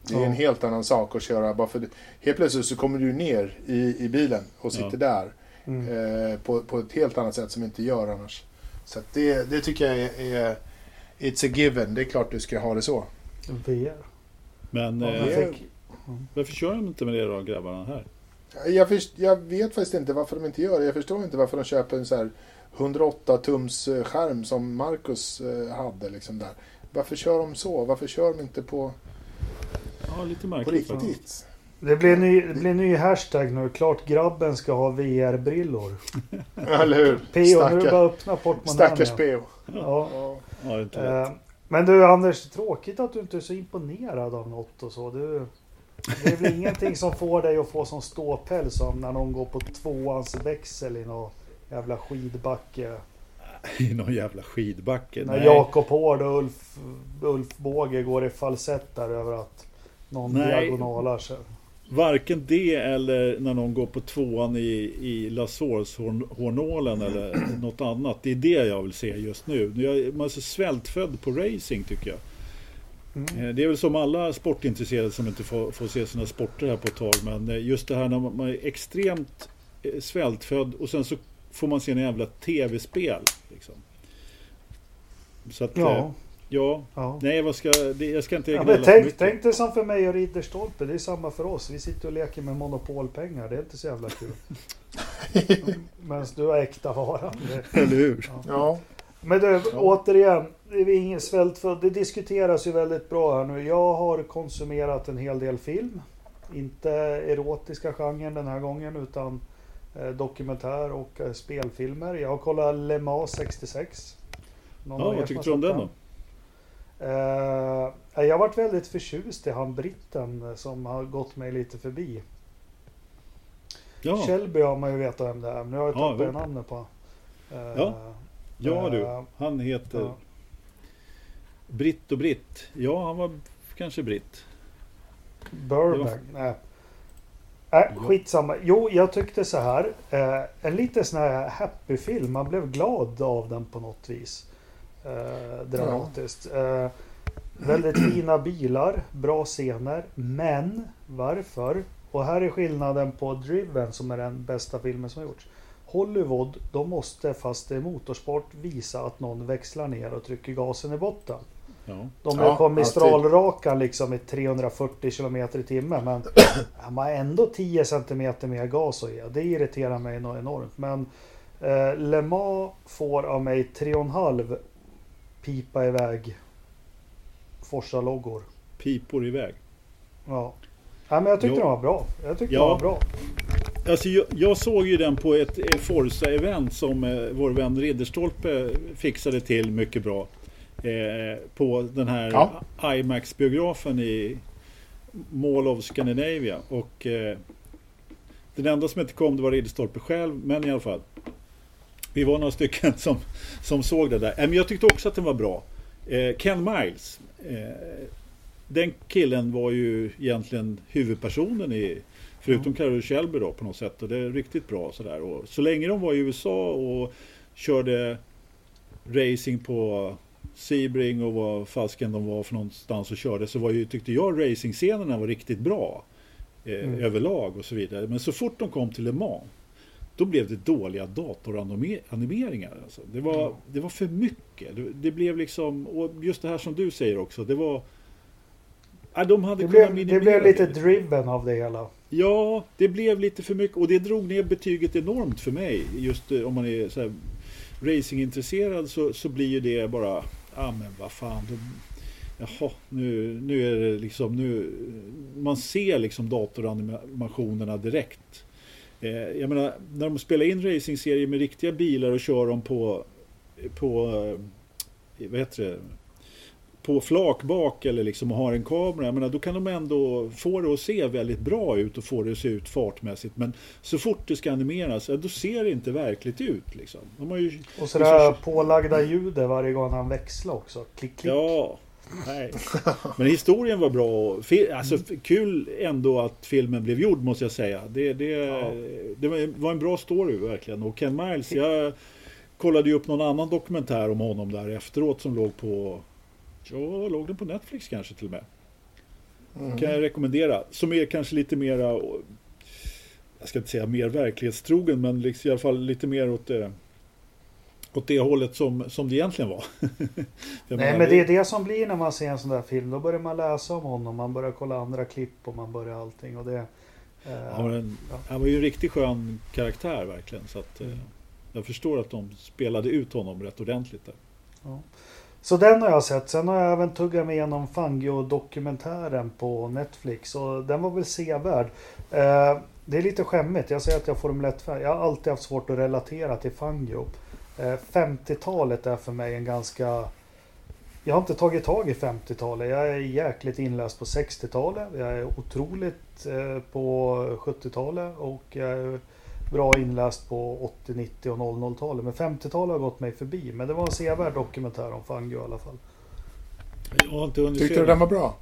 Det är Ja. en helt annan sak att köra. Bara för helt plötsligt så kommer du ner i, i bilen och sitter Ja. där. Mm. Eh, på, på ett helt annat sätt som inte gör annars. Så det, det tycker jag är, är It's a given. Det är klart du ska ha det så. VR. Men Ja, eh, jag varför kör de inte med det då, grabbarna här? Jag, först, jag vet faktiskt inte varför de inte gör det. Jag förstår inte varför de köper en så här 108 tums eh, skärm som Marcus eh, hade. Liksom där. Varför kör de så? Varför kör de inte på, Ja, lite på märkligt riktigt? det, blir ny, det blir ny hashtag nu. Klart grabben ska ha VR-brillor. Eller hur? P.O. nu är det bara att öppna portmonnän. stackars. P.O. Ja. Ja. Ja, det är inte rätt. Men du Anders, tråkigt att du inte är så imponerad av något och så. Du, det är väl ingenting som får dig att få som ståpäls som när någon går på tvåans växel i någon jävla skidbacke. I någon jävla skidbacke. När Nej. Jakob Hård och Ulf, Ulf Båge går i falsett där över att någon Nej. diagonalar sig. Varken det eller när någon går på tvåan i, i Lasårshornålen eller något annat. Det är det jag vill se just nu. Jag, man är så svältfödd på racing tycker jag. Mm. Eh, det är väl som alla sportintresserade som inte får, får, se sina sporter här på ett tag. Men eh, just det här när man är extremt eh, svältfödd och sen så får man se en jävla tv-spel. Liksom. Så att, ja. Ja, ja. nej vad ska, det, jag ska inte ja, men tänk, tänk dig som för mig och Ridderstolpe, det är samma för oss. Vi sitter och leker med monopolpengar, det är inte så jävla kul. Medan du har äkta varan. Eller hur? Ja. ja. Men du, ja. återigen, det är ingen svältfödd. Det diskuteras ju väldigt bra här nu. Jag har konsumerat en hel del film. Inte erotiska genren den här gången utan eh, dokumentär och eh, spelfilmer. Jag har kollat Le Mans 66. Någon ja, vad tyckte du om den då? Uh, jag varit väldigt förtjust i han britten som har gått mig lite förbi. Ja. Shelby har man ju vetat vem det är, men nu har jag tappat ja, namnet på. Uh, ja. ja du, han heter ja. Britt och Britt. Ja, han var kanske britt. Burbank? Var... Nej. Äh, skitsamma. Jo, jag tyckte så här. Eh, en lite sån här happy film. Man blev glad av den på något vis eh, dramatiskt. Eh, väldigt fina bilar, bra scener. Men varför? Och här är skillnaden på Driven som är den bästa filmen som har gjorts. Hollywood, de måste fast det är motorsport visa att någon växlar ner och trycker gasen i botten. Ja. De är ja, på mistralrakan liksom i 340 km i timmen. Men man har ändå 10 cm mer gas att ge. Det irriterar mig något enormt. Men eh, Le Mans får av mig 3,5 pipa iväg Forsa-loggor. Pipor iväg? Ja. ja men jag tyckte ja. den var bra. Jag tyckte ja. den var bra. Alltså jag, jag, såg ju den på ett Forza-event som eh, vår vän Ridderstolpe fixade till mycket bra. Eh, på den här ja. IMAX-biografen i Mall of Scandinavia. Och eh, den enda som inte kom det var Ridderstolpe själv, men i alla fall. Vi var några stycken som, som såg det där. Men jag tyckte också att den var bra. Eh, Ken Miles. Eh, den killen var ju egentligen huvudpersonen i Förutom. Carol Shelby då på något sätt. Och det är riktigt bra sådär. Och så länge de var i USA och körde racing på Sebring och vad fasken de var för någonstans och körde så var ju, tyckte jag racingscenerna var riktigt bra. Eh, mm. Överlag och så vidare. Men så fort de kom till Le Mans då blev det dåliga datoranimeringar. Alltså. Det, var, det var för mycket. Det, det, blev liksom, och just det här som du säger också, det var... Ja, de hade det, blev, det blev lite driven av det hela. Ja, det blev lite för mycket och det drog ner betyget enormt för mig. Just eh, om man är så racingintresserad så, så blir ju det bara, ja ah, men vad fan. Då, jaha, nu, nu är det liksom, nu, man ser liksom datoranimationerna direkt. Eh, jag menar, när de spelar in racingserier med riktiga bilar och kör dem på, på eh, vad heter det? på flak bak eller liksom har en kamera, menar, då kan de ändå få det att se väldigt bra ut och få det att se ut fartmässigt. Men så fort det ska animeras, då ser det inte verkligt ut. Liksom. De har ju, och sådär så... pålagda ljudet varje gång han växlar också. Klick, klick. Ja, nej. Men historien var bra. Alltså, kul ändå att filmen blev gjord måste jag säga. Det, det, ja. det var en bra story verkligen. Och Ken Miles, jag kollade ju upp någon annan dokumentär om honom där efteråt som låg på Ja, låg den på Netflix kanske till och med. Mm. Kan jag rekommendera. Som är kanske lite mera, jag ska inte säga mer verklighetstrogen, men liksom i alla fall lite mer åt det, åt det hållet som, som det egentligen var. Nej, men det är det som blir när man ser en sån där film. Då börjar man läsa om honom, man börjar kolla andra klipp och man börjar allting. Och det, eh, var en, ja. han var ju en riktigt skön karaktär verkligen. Så att, eh, mm. jag förstår att de spelade ut honom rätt ordentligt där. Ja. Så den har jag sett. Sen har jag även tuggat mig igenom Fangio-dokumentären på Netflix. Och den var väl sevärd. Eh, det är lite skämmigt. Jag säger att jag får Formel 1 Jag har alltid haft svårt att relatera till Fangio. Eh, 50-talet är för mig en ganska... Jag har inte tagit tag i 50-talet. Jag är jäkligt inläst på 60-talet. Jag är otroligt eh, på 70-talet. Och jag är bra inläst på 80, 90 och 00-talet. Men 50-talet har gått mig förbi. Men det var en sevärd dokumentär om Fangio i alla fall. Jag har inte Tyckte du den var bra?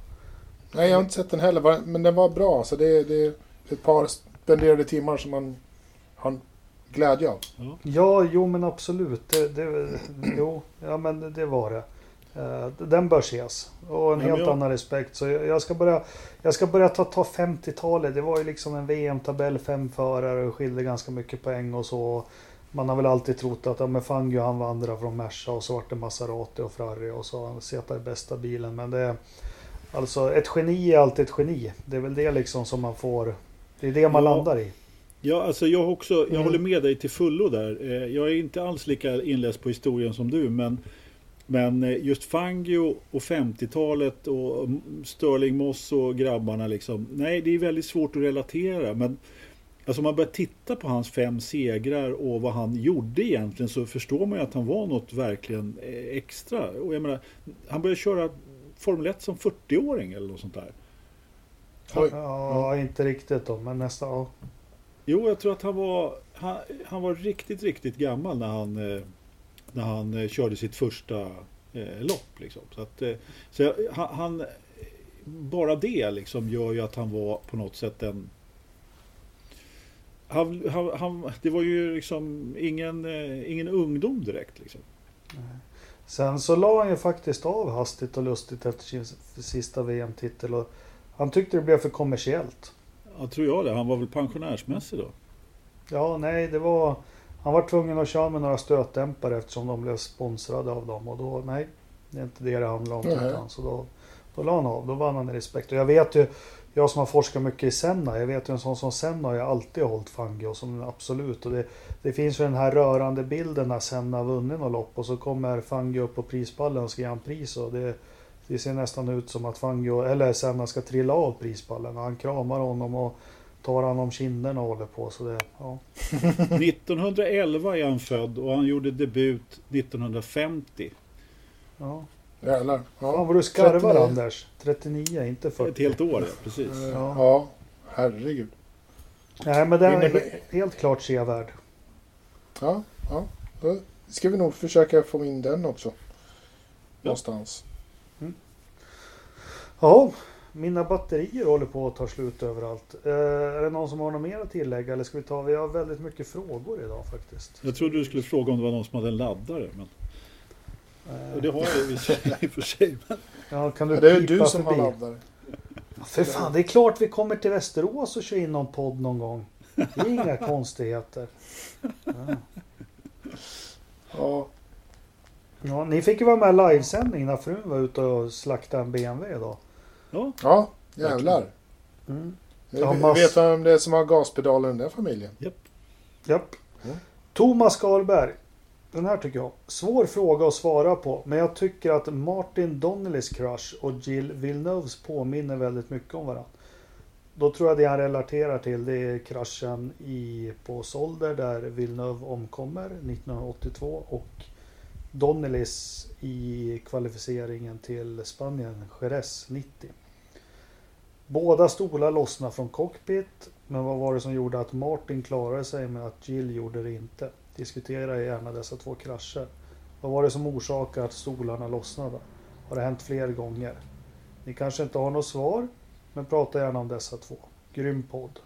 Nej, jag har inte sett den heller, men den var bra. Så det, det är ett par spenderade timmar som man har glädje av. Ja, jo men absolut. Det, det, jo, ja men det var det. Eh, Den bör ses. Och en Ja, men helt jag- annan respekt. Så jag ska börja, jag ska börja ta, ta 50-talet. Det var ju liksom en VM-tabell, fem förare och skilde ganska mycket poäng och så. Man har väl alltid trott att ja, men Fangio han vandrar från Merca och så vart det Maserati och Ferrari och så han Zeta i bästa bilen. Men det är alltså ett geni är alltid ett geni. Det är väl det liksom som man får. Det är det man Ja. landar i. Ja, alltså jag, också, jag Mm. håller med dig till fullo där. Eh, Jag är inte alls lika inläst på historien som du, men, men eh, just Fangio och 50-talet och mm, Sterling Moss och grabbarna liksom. Nej, det är väldigt svårt att relatera, men alltså om man börjar titta på hans fem segrar och vad han gjorde egentligen så förstår man ju att han var något verkligen eh, extra. Och jag menar, han började köra Formel 1 som 40-åring eller något sånt där. Oj. Ja, inte riktigt då, men nästan. Ja. Jo, jag tror att han var, han, han var riktigt, riktigt gammal när han, eh, när han eh, körde sitt första eh, lopp. Liksom. Så att, eh, så jag, han, bara det liksom gör ju att han var på något sätt en... Han, han, han, det var ju liksom ingen, ingen ungdom direkt. Liksom. Sen så la han ju faktiskt av hastigt och lustigt efter sin sista VM-titel. Och han tyckte det blev för kommersiellt. Ja, tror jag det. Han var väl pensionärsmässig då. Ja, nej, det var... Han var tvungen att köra med några stötdämpare eftersom de blev sponsrade av dem. Och då, nej, det är inte det det handlar om. Utan, så då, då la han av. Då vann han i respekt. Och jag vet ju, jag som har forskat mycket i Senna. Jag vet ju en sån som Senna har jag alltid hållit Fangio som absolut. Och det, det finns ju den här rörande bilden när Senna har vunnit något lopp. Och så kommer Fangio upp på prispallen och ska ge han pris. Och det, det ser nästan ut som att Fangio, eller Senna ska trilla av prispallen. Han kramar honom och tar han om kinderna och håller på. Så det, ja. 1911 är han född och han gjorde debut 1950. ja. Jävlar. Fan Ja. vad du skarvar 39. Anders. 39, inte 40. Ett helt år, ja, precis. Eh, Ja. ja, herregud. Nej men den är Innebär- he- helt klart sevärd. Ja, ja. Då ska vi nog försöka få in den också. Någonstans. Ja, mina batterier håller på att ta slut överallt. Eh, är det någon som har något mer att tillägga eller ska vi ta? Vi har väldigt mycket frågor idag faktiskt. Jag trodde du skulle fråga om det var någon som hade en laddare. Men, Eh, och det har jag i och för sig-. Men, ja, kan du Det är ju du som har förbi? laddare. För fan, det är klart vi kommer till Västerås och kör in någon podd någon gång. Det är inga konstigheter. Ja. Ja, Ja, ni fick ju vara med i livesändning när frun var ute och slaktade en BMW idag. Ja, ja jävlar. Mm. Vi mass- vet vem det är som har gaspedalen i den där familjen. Japp. Mm. Thomas Karlberg. Den här tycker jag. Svår fråga att svara på. Men jag tycker att Martin Donnellys crush och Jill Villeneuves påminner väldigt mycket om varandra. Då tror jag det han relaterar till det är kraschen i, på Solder där Villeneuve omkommer 1982 och Donnellys i kvalificeringen till Spanien, Jerez 90. Båda stolar lossnade från cockpit. Men vad var det som gjorde att Martin klarade sig men att Jill gjorde det inte? Diskutera gärna dessa två krascher. Vad var det som orsakade att stolarna lossnade? Har det hänt fler gånger? Ni kanske inte har något svar, men prata gärna om dessa två. Grym podd.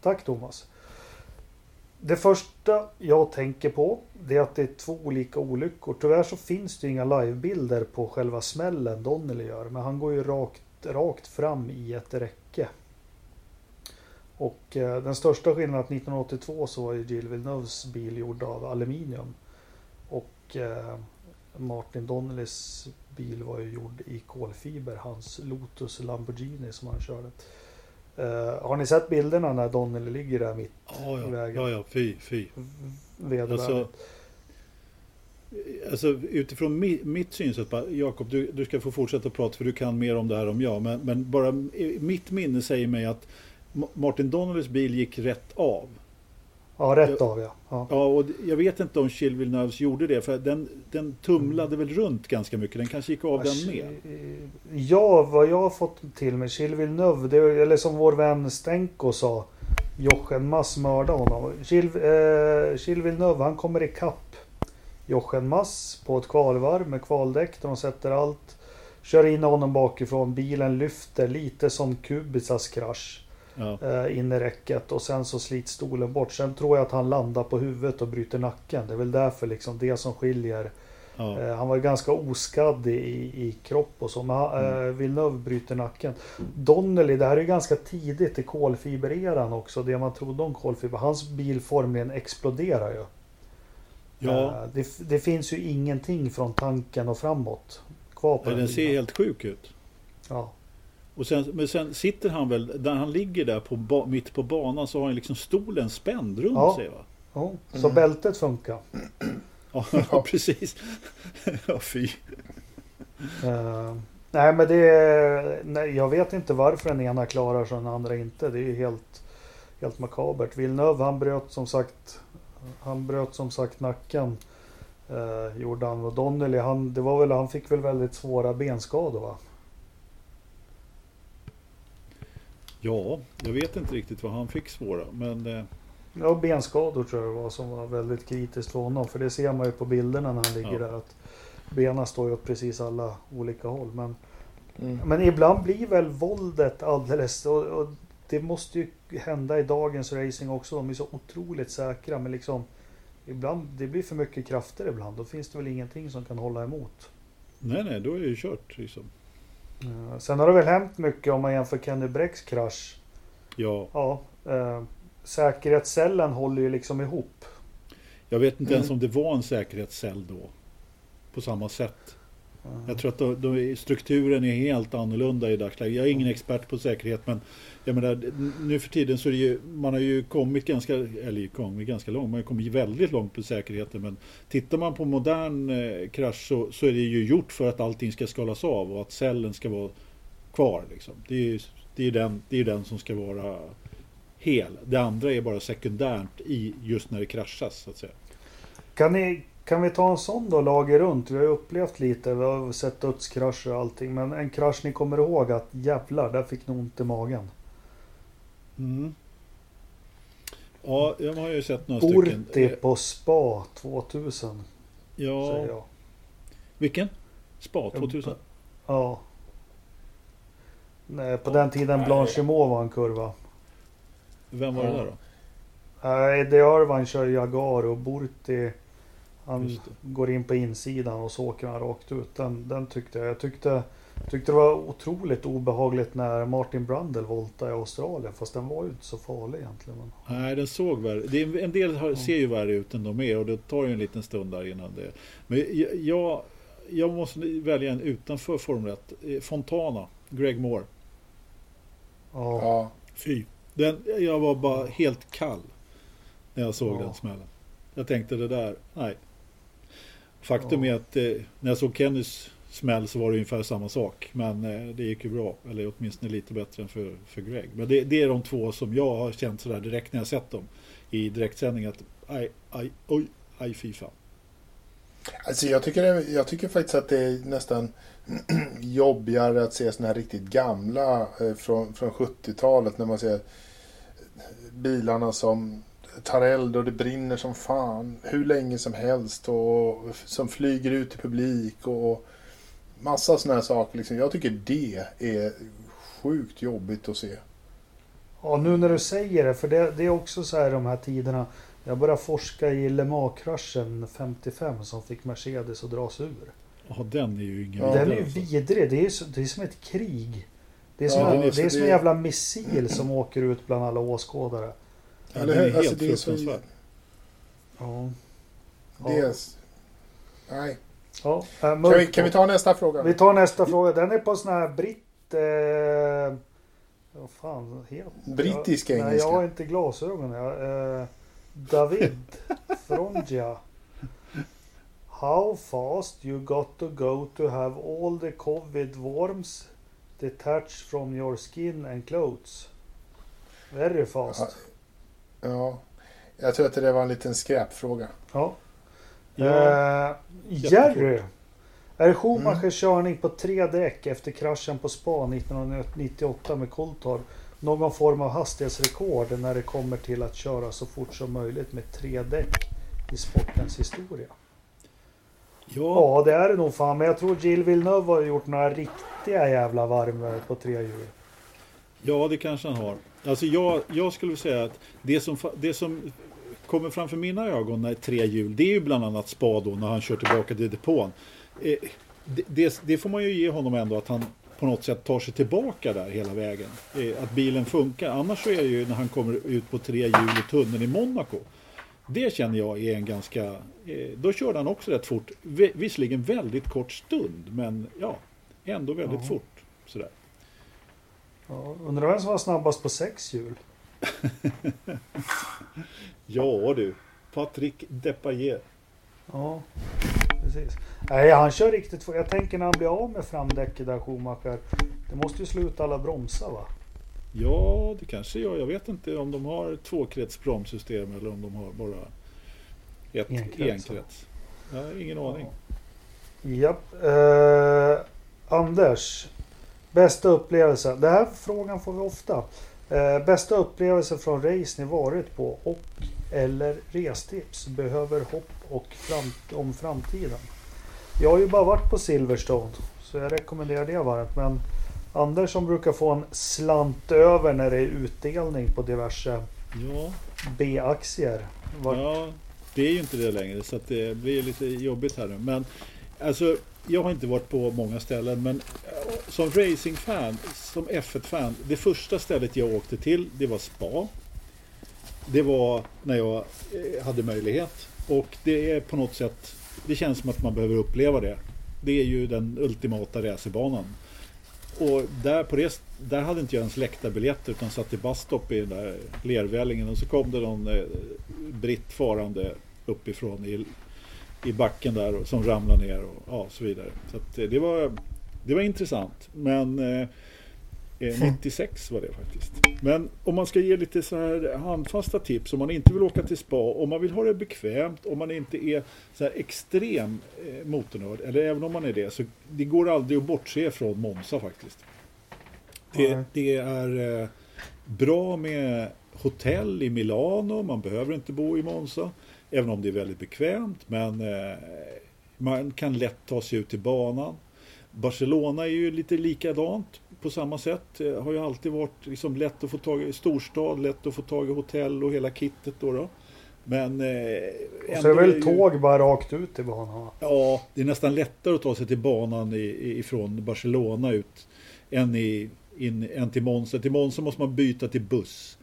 Tack Thomas. Det första jag tänker på det är att det är två olika olyckor. Tyvärr så finns det ju inga livebilder på själva smällen Donnelly gör. Men han går ju rakt, rakt fram i ett räcke. Och eh, den största skillnaden att 1982 så var ju Jill Villeneuves bil gjord av aluminium. Och eh, Martin Donnellys bil var ju gjord i kolfiber. Hans Lotus Lamborghini som han körde. Eh, har ni sett bilderna när Donnelly ligger där mitt ja, i vägen? ja, ja, fy, fy. vedervärdigt? Alltså, alltså utifrån mi, mitt synsätt, Jakob, du, du ska få fortsätta prata för du kan mer om det här om jag. Men, men bara eh, mitt minne säger mig att Ma- Martin Donnellys bil gick rätt av. ja, rätt av ja. ja. Ja, och jag vet inte om Villeneuves gjorde det, för den, den tumlade väl runt ganska mycket. Den kanske gick av den med. Ja, vad jag har fått till mig, Gilles Villeneuve, det är, eller som vår vän Stenko sa, Jochen Mass mördade honom. Gilles, eh, Gilles Villeneuve, han kommer ikapp Jochen Mass på ett kvalvarv med kvaldäck där de sätter allt Kör in honom bakifrån. Bilen lyfter lite som Kubicas krasch. Ja. eh, in i räcket och sen så slits stolen bort. Sen tror jag att han landar på huvudet och bryter nacken. Det är väl därför liksom det som skiljer. Ja. Eh, han var ganska oskadd i, i kropp och så. Men han- Mm. eh, Villeneuve bryter nacken. Donnelly, det här är ganska tidigt i kolfibereran också. Det man trodde om kolfiber. Hans bil formligen exploderar ju. Ja. Eh, det, det finns ju ingenting från tanken och framåt kvar på Ja, den ser bilen. helt sjuk ut. Ja. Och sen, men sen sitter han väl, där han ligger där på mitt på banan så har han liksom stolen spänd runt Ja. sig va? Ja, så Mm. bältet funkar. Ja, ja precis. ja, fy. Eh, nej men det är, nej, Jag vet inte varför den ena klarar sig och den andra inte. Det är ju helt, helt makabert. Villeneuve han bröt som sagt Han bröt som sagt nacken. Eh, gjorde han. Och Donnelly han, det var väl, han fick väl väldigt svåra benskador va? Ja, jag vet inte riktigt vad han fick svåra. Men eh, Ja benskador tror jag det var som var väldigt kritiskt för honom. För det ser man ju på bilderna när han ligger Ja. där. att Benen står ju åt precis alla olika håll. Men Mm. Men ibland blir väl våldet alldeles... Och, och det måste ju hända i dagens racing också. De är så otroligt säkra. Men liksom... Ibland, det blir för mycket krafter ibland. Då finns det väl ingenting som kan hålla emot. nej, nej, då är det ju kört. Liksom. Eh, sen har det väl hänt mycket om man jämför Kenny Brecks krasch. Ja, Ja, eh, säkerhetscellen håller ju liksom ihop. jag vet inte ens Mm. om det var en säkerhetscell då. På samma sätt. Jag tror att då, då, strukturen är helt annorlunda i dagsläget. Jag är ingen expert på säkerhet men jag menar, nu för tiden så är det ju, man har ju kommit ganska, eller kommit ganska långt, man har kommit väldigt långt på säkerheten. Men tittar man på modern eh, krasch så, så är det ju gjort för att allting ska skalas av och att cellen ska vara kvar. Liksom. Det är ju det är den, det är den som ska vara hel. Det andra är bara sekundärt i just när det kraschas så att säga. Kan, ni, kan vi ta en sån då, lager runt? Vi har ju upplevt lite, vi har sett dödskrascher och allting. Men en krasch ni kommer ihåg att jävlar, där fick ni ont i magen. Mm. Ja, jag har ju sett några stycken. Orti på Spa 2000, säger Ja, jag. vilken? Spa 2000? Ja. Nej, på den tiden Blanchimot var en kurva. Vem var det Ja. där då? Nej, De Irvine kör Jaguar och Burti han går in på insidan och så åker han rakt ut. Den, den tyckte jag. Jag tyckte, tyckte det var otroligt obehagligt när Martin Brundle voltade i Australien. Fast den var ju inte så farlig egentligen. Men... Nej, den såg värre det är, En del har, ser ju värre ut än de är och det tar ju en liten stund där innan det. Men jag, jag, jag måste välja en utanför Formel 1. Eh, Fontana, Greg Moore. Ja. Ja. Fy. Den, jag var bara helt kall när jag såg Ja. den smällen. Jag tänkte det där, nej. Faktum Ja. är att eh, när jag såg Kennys smäll så var det ungefär samma sak. Men eh, det gick ju bra. Eller åtminstone lite bättre än för, för Greg. Men det, det är de två som jag har känt sådär direkt när jag sett dem i direktsändning. Att aj, aj, oj, aj fy fan. Alltså jag tycker, jag tycker faktiskt att det är nästan jobbigare att se såna här riktigt gamla eh, från, från 70-talet när man ser bilarna som tar eld och det brinner som fan hur länge som helst och som flyger ut i publik och massa såna här saker. Liksom. Jag tycker det är sjukt jobbigt att se. ja, nu när du säger det. För det, det är också så här de här tiderna. Jag började forska i Le Mans-kraschen 55 som fick Mercedes att dras ur. Ja, den är ju ingen Ja, Den är ju vidrig. Det är, så, det är som ett krig. Det är som, Ja, en, det är det är så- som en jävla missil som åker ut bland alla åskådare. Ja, Eller hur? helt Alltså, det är så-. Ja. Det är, Ja. nej. Ja, äh, Kan, vi, kan vi ta nästa fråga? Vi tar nästa fråga. Den är på sån här britt... Eh, vad fan heter Brittisk jag, Nej, engelska. jag har inte glasögon. Jag, eh, David Frongia. How fast you got to go to have all the covid worms detached from your skin and clothes? Very fast. Ja. Jag tror att det var en liten skräpfråga. Ja. Ja, Eh, Jerry. Är Schumachers körning på tre däck efter kraschen på Spa 1998 med Coulthard någon form av hastighetsrekord när det kommer till att köra så fort som möjligt med tre däck i sportens historia? Ja, Ja, det är det nog fan. Men jag tror Jill Villeneuve har gjort några riktiga jävla varv på tre hjul. ja, det kanske han har. Alltså jag, jag skulle säga att det som, det som kommer framför mina ögon när tre hjul, det är ju bland annat Spa då när han kör tillbaka till depån. Eh, det, det, det får man ju ge honom ändå att han på något sätt tar sig tillbaka där hela vägen. Eh, att bilen funkar. Annars så är det ju när han kommer ut på tre hjul i tunneln i Monaco. Det känner jag är en ganska... Eh, då körde han också rätt fort. Vi- Visserligen väldigt kort stund, men ja, ändå väldigt Ja. fort. Sådär. Ja, undrar vem som var snabbast på sex hjul? Ja du, Patrick Depailler. Ja, precis. Nej, han kör riktigt fort. Jag tänker när han blir av med framdäcket där Schumacher. Det måste ju sluta alla bromsar va? Ja, det kanske gör. Jag vet inte om de har tvåkretsbromssystem eller om de har bara ett Enkrets. enkrets. Har ingen aning. Japp. Eh, Anders. Bästa upplevelse. Den här frågan får vi ofta. Eh, bästa upplevelse från race ni varit på och eller restips. Behöver hopp och fram, om framtiden. Jag har ju bara varit på Silverstone. Så jag rekommenderar det varmt. Men Anders som brukar få en slant över när det är utdelning på diverse Ja, B-aktier. Var, ja, det är ju inte det längre så att det blir lite jobbigt här nu. Men alltså, jag har inte varit på många ställen men eh, som racingfan, som F1-fan, det första stället jag åkte till det var Spa. Det var när jag eh, hade möjlighet och det är på något sätt, det känns som att man behöver uppleva det. Det är ju den ultimata racerbanan. Och där, på det, där hade inte jag ens läktarbiljetter utan satt i busstop i den där lervällingen och så kom det någon eh, britt farande uppifrån i, i backen där och, som ramlade ner och ja, så vidare. Så att, eh, det, var, det var intressant. Men eh, eh, 96 var det faktiskt. Men om man ska ge lite så här handfasta tips om man inte vill åka till spa, om man vill ha det bekvämt, om man inte är så här extrem eh, motornörd, eller även om man är det, så det går aldrig att bortse från Monza faktiskt. Det, det är eh, bra med hotell i Milano, man behöver inte bo i Monza, även om det är väldigt bekvämt, men eh, man kan lätt ta sig ut till banan. Barcelona är ju lite likadant på samma sätt. Eh, har ju alltid varit liksom lätt att få tag i storstad, lätt att få tag i hotell och hela kittet då. då. Men... Eh, och så är väl ju- tåg bara rakt ut i banan? Ja, det är nästan lättare att ta sig till banan i, ifrån Barcelona ut än, i, in, än till Monza. Till Monza måste man byta till buss,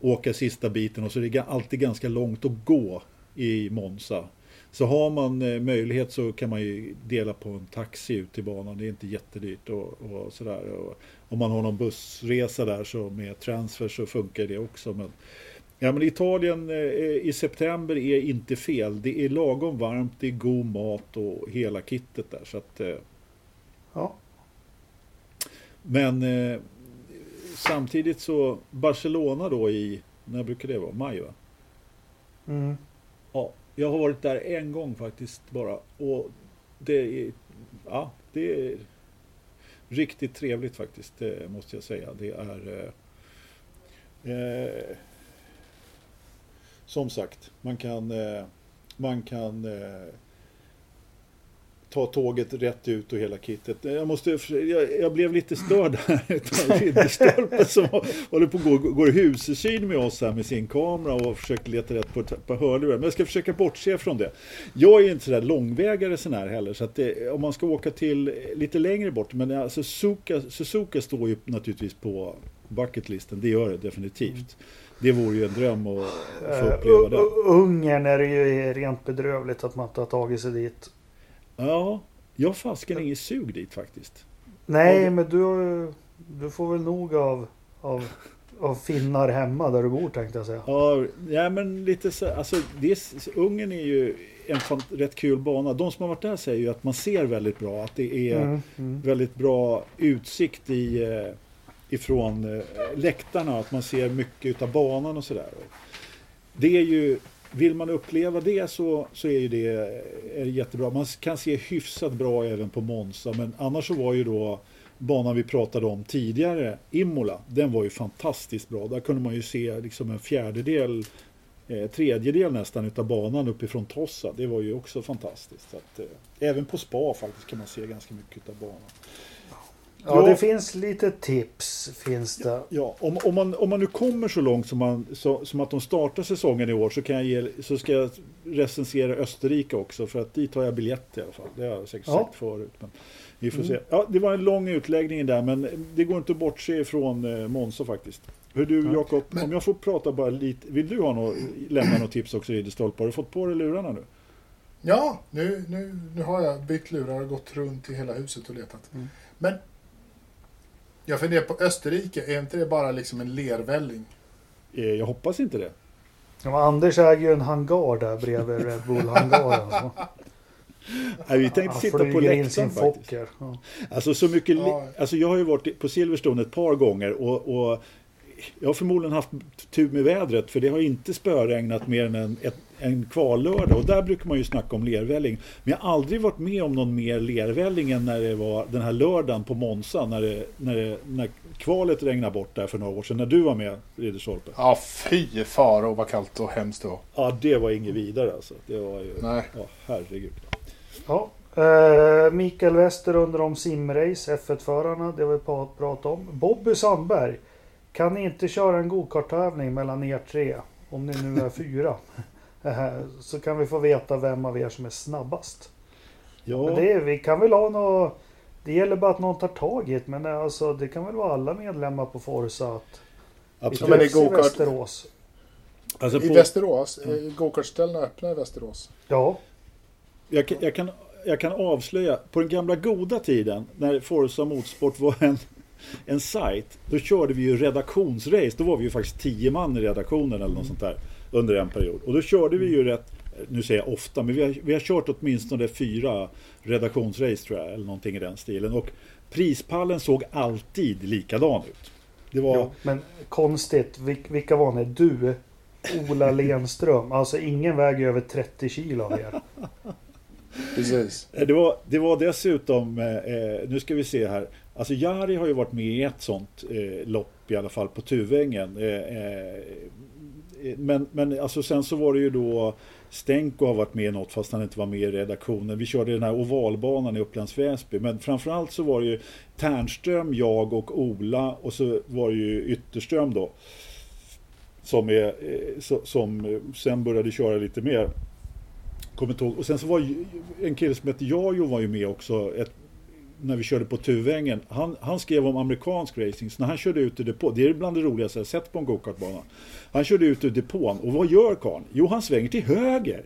åka sista biten och så är det alltid ganska långt att gå i Monza. Så har man eh, möjlighet så kan man ju dela på en taxi ut till banan. Det är inte jättedyrt och, och sådär. Och om man har någon bussresa där så med transfer så funkar det också. Men, ja, men Italien eh, i september är inte fel. Det är lagom varmt, det är god mat och hela kittet där. Så att, eh, Ja. men eh, samtidigt så Barcelona då i, när brukar det vara? Maj va? Mm. Jag har varit där en gång faktiskt bara. Och det är, ja, det är riktigt trevligt faktiskt, det måste jag säga. Det är eh, eh, som sagt, man kan, eh, man kan eh, ta tåget rätt ut och hela kittet. Jag, måste, jag, jag blev lite störd här utav Ridderstolpe som håller på att gå, går husesyn med oss här med sin kamera och försöker leta rätt på ett par hörlurar. Men jag ska försöka bortse från det. Jag är inte sådär långväga resenär heller så att det, om man ska åka till lite längre bort. Men alltså Suzuka, Suzuka står ju naturligtvis på bucketlisten. Det gör det definitivt. Det vore ju en dröm att få Eh, uppleva det. Ungern är det ju rent bedrövligt att man inte har tagit sig dit. Ja, jag har fasken inget sug dit faktiskt. Nej, det- men du, du får väl nog av, av, av finnar hemma där du bor tänkte jag säga. Ja, ja men lite så, alltså det är, Ungern är ju en rätt kul bana. De som har varit där säger ju att man ser väldigt bra, att det är Mm, mm. väldigt bra utsikt i, eh, ifrån eh, läktarna, att man ser mycket utav banan och sådär. Det är ju, vill man uppleva det så, så är ju det är det jättebra. Man kan se hyfsat bra även på Monza, men annars så var ju då banan vi pratade om tidigare, Imola, den var ju fantastiskt bra. Där kunde man ju se liksom en fjärdedel eh, tredjedel nästan utav banan uppifrån Tossa. Det var ju också fantastiskt. Så att, eh, även på spa faktiskt kan man se ganska mycket av banan. Ja, det finns lite tips. Finns det. Ja, om, om, man, om man nu kommer så långt som, man, så, som att de startar säsongen i år så, kan jag ge, så ska jag recensera Österrike också för att dit har jag biljett i alla fall. Det har jag säkert Ja. sagt förut. Men vi får se. Ja, det var en lång utläggning där men det går inte att bortse ifrån eh, Monza faktiskt. Hur du Ja. Jakob, Men- om jag får prata bara lite. Vill du ha något, lämna något tips också Ridderstolpe? Har du fått på dig lurarna nu? Ja, nu, nu, nu har jag bytt lurar och gått runt i hela huset och letat. Mm. Men jag funderar på Österrike, är inte det bara liksom en lervälling? Eh, jag hoppas inte det. Ja, Anders äger ju en hangar där bredvid Red Bull-hangaren. så. Nej, vi tänkte sitta på läktaren faktiskt. Fokker. Ja. Alltså, så mycket, alltså jag har ju varit på Silverstone ett par gånger och, och jag har förmodligen haft tur med vädret för det har inte spöregnat mer än en, ett, en kvarlördag och där brukar man ju snacka om lervälling. Men jag har aldrig varit med om någon mer lervälling än när det var den här lördagen på Monza när, det, när, det, när kvalet regnade bort där för några år sedan när du var med Ridderstolpe. Ja, fy fara vad kallt och hemskt då. Ja, det var inget vidare alltså. Det var ju, Nej. ja, herregud. Ja. Eh, Mikael Wester undrar om simrace, F1-förarna, det har vi pratat om. Bobby Sandberg, kan ni inte köra en gokarttävling mellan er tre? Om ni nu är fyra. Eh, Så kan vi få veta vem av er som är snabbast. Ja, Men det, är- vi kan väl ha något... Det gäller bara att någon tar tag i det. Men alltså, det kan väl vara alla medlemmar på Forza att vi absolut. Ja, men det i go-kart- Västerås. Alltså I på- Västerås, mm. gokartställena öppnar i Västerås. Ja, Jag, kan- jag, kan, jag kan avslöja, på den gamla goda tiden när Forza Motorsport var en, en sajt, då körde vi ju redaktionsrace. Då var vi ju faktiskt tio man i redaktionen eller något sånt där under en period. Och då körde vi ju rätt, nu säger jag ofta, men vi har, vi har kört åtminstone fyra redaktionsrace tror jag, eller någonting i den stilen. Och prispallen såg alltid likadan ut. Det var, jo, men konstigt. Vil- vilka var ni? Du, Ola Lenström. Alltså ingen väger över 30 kilo av er. Precis. Det var, det var dessutom, eh, eh, nu ska vi se här, alltså Jari har ju varit med i ett sånt eh, lopp i alla fall på Tuvängen. Eh, eh, eh, men, men alltså sen så var det ju då Stenko har varit med i något fast han inte var med i redaktionen. Vi körde den här ovalbanan i Upplands Väsby. Men framförallt så var det ju Ternström, jag och Ola och så var det ju Ytterström då. Som, är, eh, som eh, sen började köra lite mer. Kommer ihåg. Och sen så var ju en kille som hette Jajo var ju med också. Ett, när vi körde på Tuvängen. Han, han skrev om amerikansk racing. Så när han körde ut ur depån, Det är bland det roligaste jag sett på en gokartbana. Han körde ut ur depån. Och vad gör karln? Jo, han svänger till höger.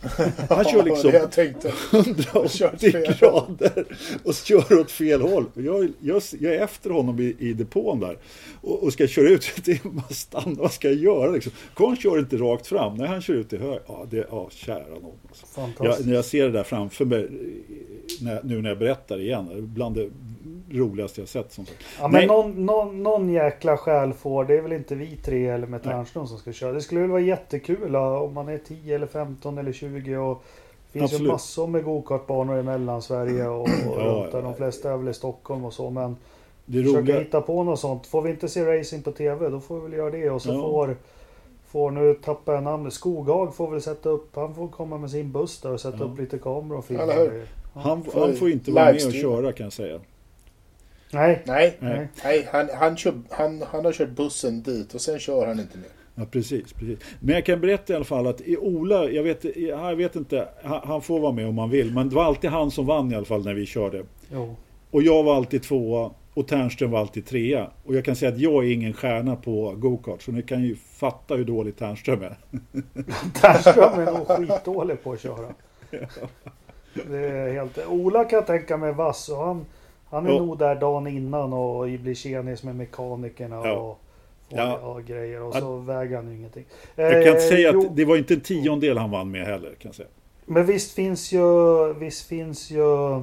Han kör liksom det jag tänkte. 180 fel. grader och kör åt fel håll. Jag, jag, jag är efter honom i, i depån där och, och ska köra ut. Stanna, vad ska jag göra liksom? Karln kör inte rakt fram. Nej, han kör ut till höger. Ja, det, ja kära någon. Alltså. Jag, Fantastiskt. när jag ser det där framför mig, när, nu när jag berättar igen, bland det roligaste jag sett. Som sagt. Ja, men någon, någon, någon jäkla själ får. Det är väl inte vi tre eller med Ternström som ska köra. Det skulle väl vara jättekul ja, om man är 10 eller 15 eller 20 och det finns ju Absolut. massor med gokartbanor i Mellansverige och, och Ja, runt där. ja, De ja. flesta är väl i Stockholm och så. Men Det försöka roliga, hitta på något sånt. Får vi inte se racing på TV då får vi väl göra det. Och så Ja. får, får nu tappar jag namnet. Skogag får väl sätta upp. Han får komma med sin buss där och sätta Ja. upp lite kameror och filma. Det. han, Får han får inte vara med och köra kan jag säga. Nej, Nej, Nej. nej han, han, kör, han, han har kört bussen dit och sen kör han inte mer. Ja, precis, precis. Men jag kan berätta i alla fall att i Ola, jag vet, jag vet inte, han, får vara med om han vill, men det var alltid han som vann i alla fall när vi körde. jo. Och jag var alltid tvåa och Ternström var alltid trea. Och jag kan säga att jag är ingen stjärna på go-kart, så ni kan ju fatta hur dålig Ternström är. Ternström är nog skitdålig på att köra. Det är helt... Ola kan jag tänka mig vass och han, han är Ja. nog där dagen innan och blir tjenis med mekanikerna Ja. och får Ja. ja. grejer och Ja. så väger han ju ingenting. Jag kan Eh, säga jo, att det var inte en tiondel han vann med heller, kan jag säga. Men visst finns ju... Visst finns ju...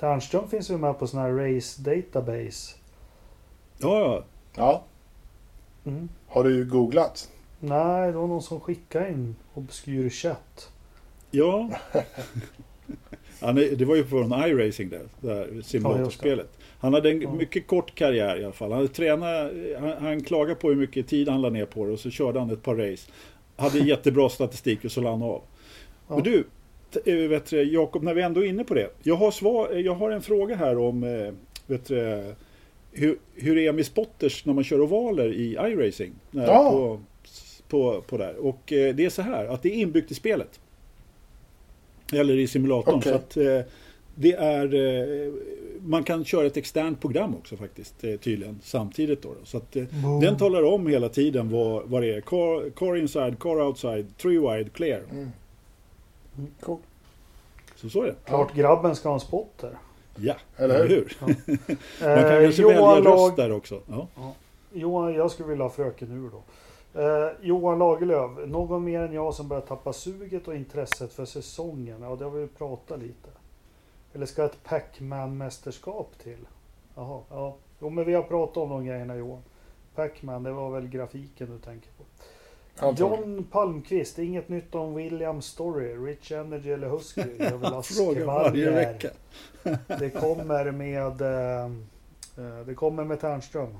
Ternström finns ju med på sån här race database. Ja, ja. Ja, Mm. har du googlat? Nej, det var någon som skickade in obskyr chatt. Ja. Han är, det var ju från iRacing där, där simulatorspelet. Han hade en mycket kort karriär i alla fall. Han, tränat, han, han klagade på hur mycket tid han la ner på det och så körde han ett par race. hade jättebra statistik och så la han av. Ja. Men du, eh, vet du, Jakob, när vi ändå är inne på det. Jag har, svar, jag har en fråga här om eh, vet du, hur, hur det är med spotters när man kör ovaler i iRacing. Ja. På, på, på där. Och eh, det är så här att det är inbyggt i spelet. Eller i simulatorn. Okej. Så att, eh, det är, eh, man kan köra ett externt program också faktiskt, eh, tydligen, samtidigt. Då. Så att, eh, Boom. den talar om hela tiden vad, vad det är. Car, car inside, car outside, three wide, clear. Mm. Cool. Så så är det. Klart grabben ska ha en spotter. Ja, Eller hur? hur? Man kan Eh, kanske Johan, välja Lag... röst där också. Ja. Johan, jag skulle vilja ha fröken ur då. Eh, Johan Lagerlöf, någon mer än jag som börjar tappa suget och intresset för säsongen? Ja, det har vi pratat lite. Eller ska ett Pac-Man-mästerskap till? Jaha, ja. Jo, men vi har pratat om de grejerna Johan. Pac-Man, det var väl grafiken du tänker på. John Palmqvist, inget nytt om Williams story, Rich Energy eller Husky? Jag vill ha Fråga varje vecka. Det kommer med... Eh, eh, det kommer med Tärnström.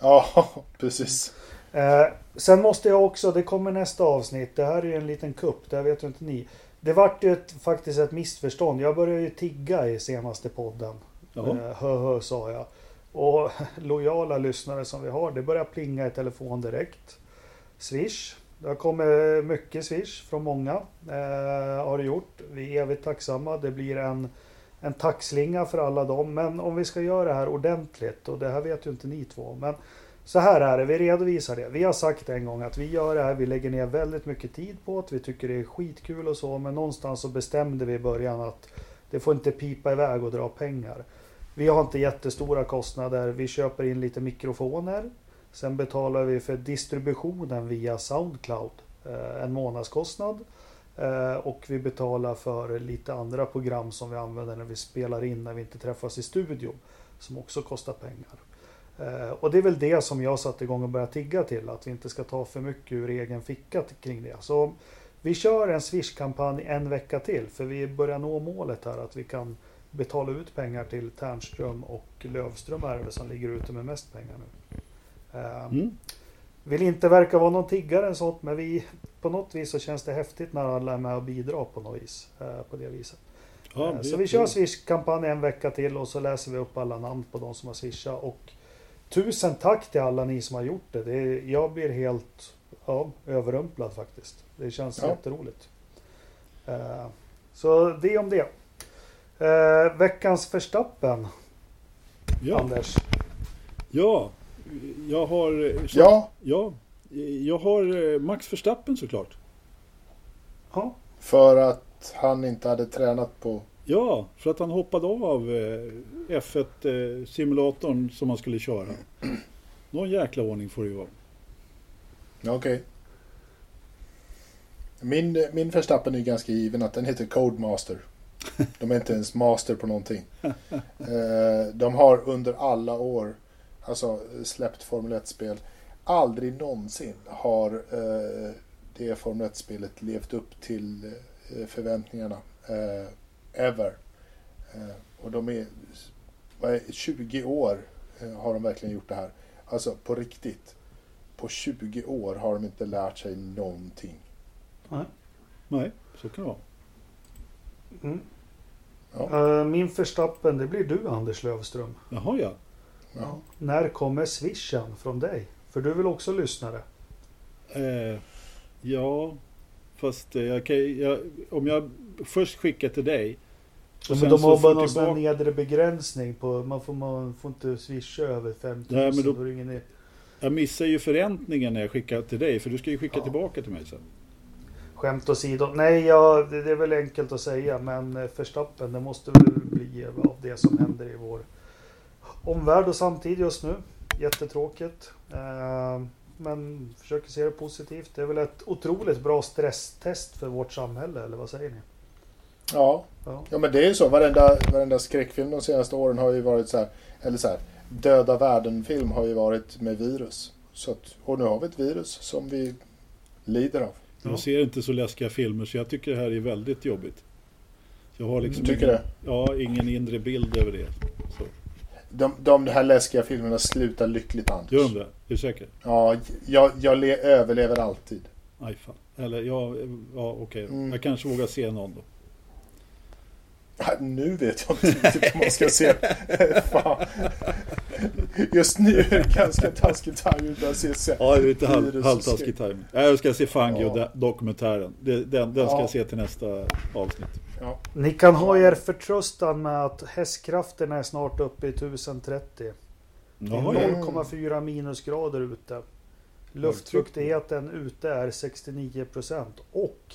Ja, precis. Eh, sen måste jag också, det kommer nästa avsnitt, det här är ju en liten kupp, det här vet ju inte ni. Det vart ju ett, faktiskt ett missförstånd. Jag började ju tigga i senaste podden. Ja. Eh, hö hö sa jag. Och lojala lyssnare som vi har, det börjar plinga i telefon direkt. Swish. Det har kommit mycket swish från många. Eh, har det gjort. Vi är evigt tacksamma. Det blir en, en tackslinga för alla dem. Men om vi ska göra det här ordentligt, och det här vet ju inte ni två. Men så här är det, vi redovisar det. Vi har sagt en gång att vi gör det här, vi lägger ner väldigt mycket tid på det. Vi tycker det är skitkul och så. Men någonstans så bestämde vi i början att det får inte pipa iväg och dra pengar. Vi har inte jättestora kostnader. Vi köper in lite mikrofoner. Sen betalar vi för distributionen via Soundcloud. Eh, en månadskostnad. Eh, och vi betalar för lite andra program som vi använder när vi spelar in när vi inte träffas i studio. Som också kostar pengar. Eh, Och det är väl det som jag satte igång och började tigga till. Att vi inte ska ta för mycket ur egen ficka kring det. Så vi kör en Swish-kampanj en vecka till. För vi börjar nå målet här att vi kan betala ut pengar till Tärnström och Lövström det som ligger ute med mest pengar nu. Eh, Mm. Vill inte verka vara någon tiggare eller sånt, men vi, på något vis så känns det häftigt när alla är med och bidrar på något vis. Eh, på det viset. Ja, det så vi kör. Swish-kampanj en vecka till och så läser vi upp alla namn på de som har swishat. Och tusen tack till alla ni som har gjort det. det är, jag blir helt ja, överrumplad faktiskt. Det känns Ja. jätteroligt. Eh, så det om det. Eh, veckans förstappen, Ja, Anders. ja, jag har... Ja, ja, jag har eh, Max Verstappen såklart. Ja, för att han inte hade tränat på... Ja, för att han hoppade av eh, F1-simulatorn som han skulle köra. Någon jäkla ordning får det ju vara. Okej. Min, min förstappen är ganska given att den heter Codemaster. De är inte ens master på någonting. Eh, De har under alla år alltså, släppt Formel 1-spel. Aldrig någonsin har eh, det Formel 1-spelet levt upp till eh, förväntningarna. Ever. Eh, Och de är, vad är 20 år eh, har de verkligen gjort det här. Alltså på riktigt. På 20 år har de inte lärt sig någonting. Nej, så kan det vara. mm. Ja. Eh, min förstappen, det blir du Anders Lövström. Jaha ja. Ja. När kommer swishen från dig? För du är väl också lyssnare? Eh, ja, fast eh, jag kan, jag, om jag först skickar till dig. Ja, men de har bara någon tillbaka- nedre begränsning på, man får, man får inte swisha över 5000. Nej, men då- ingen. Jag missar ju förräntningen när jag skickar till dig. För du ska ju skicka Ja. tillbaka till mig sen. Skämt åsido. Nej, ja, det, det är väl enkelt att säga, men eh, förstappen, det måste väl bli av det som händer i vår omvärld och samtid just nu. Jättetråkigt. Eh, men försöker se det positivt. Det är väl ett otroligt bra stresstest för vårt samhälle, eller vad säger ni? Ja. Ja. ja, men det är ju så. Varenda, varenda skräckfilm de senaste åren har ju varit så här. Eller så här. Döda världen-film har ju varit med virus. Så att, och nu har vi ett virus som vi lider av. Ja. Jag ser inte så läskiga filmer så jag tycker det här är väldigt jobbigt. Jag har liksom Du tycker ingen, det? Ja, ingen inre bild över det. Så. De, de här läskiga filmerna slutar lyckligt Anders. Gör de det? Är du säker? Ja, jag, jag le, överlever alltid. Aj fan. Eller ja, ja okej. Mm. Jag kanske vågar se någon då. Ja, Nu vet jag inte riktigt om man ska se. Fan. Just nu är det ganska taskig timing att se. se. Ja, det är lite halv, halvtaskig timing. Nej, Jag ska se Fangio Ja. dokumentären. Det- Den, den ska Ja. jag se till nästa avsnitt. Ja. Ni kan ha er förtröstan med att hästkrafterna är snart uppe i 1030. Det är Jaha, ja. 0,4 minusgrader ute. Luftfuktigheten ute är 69% och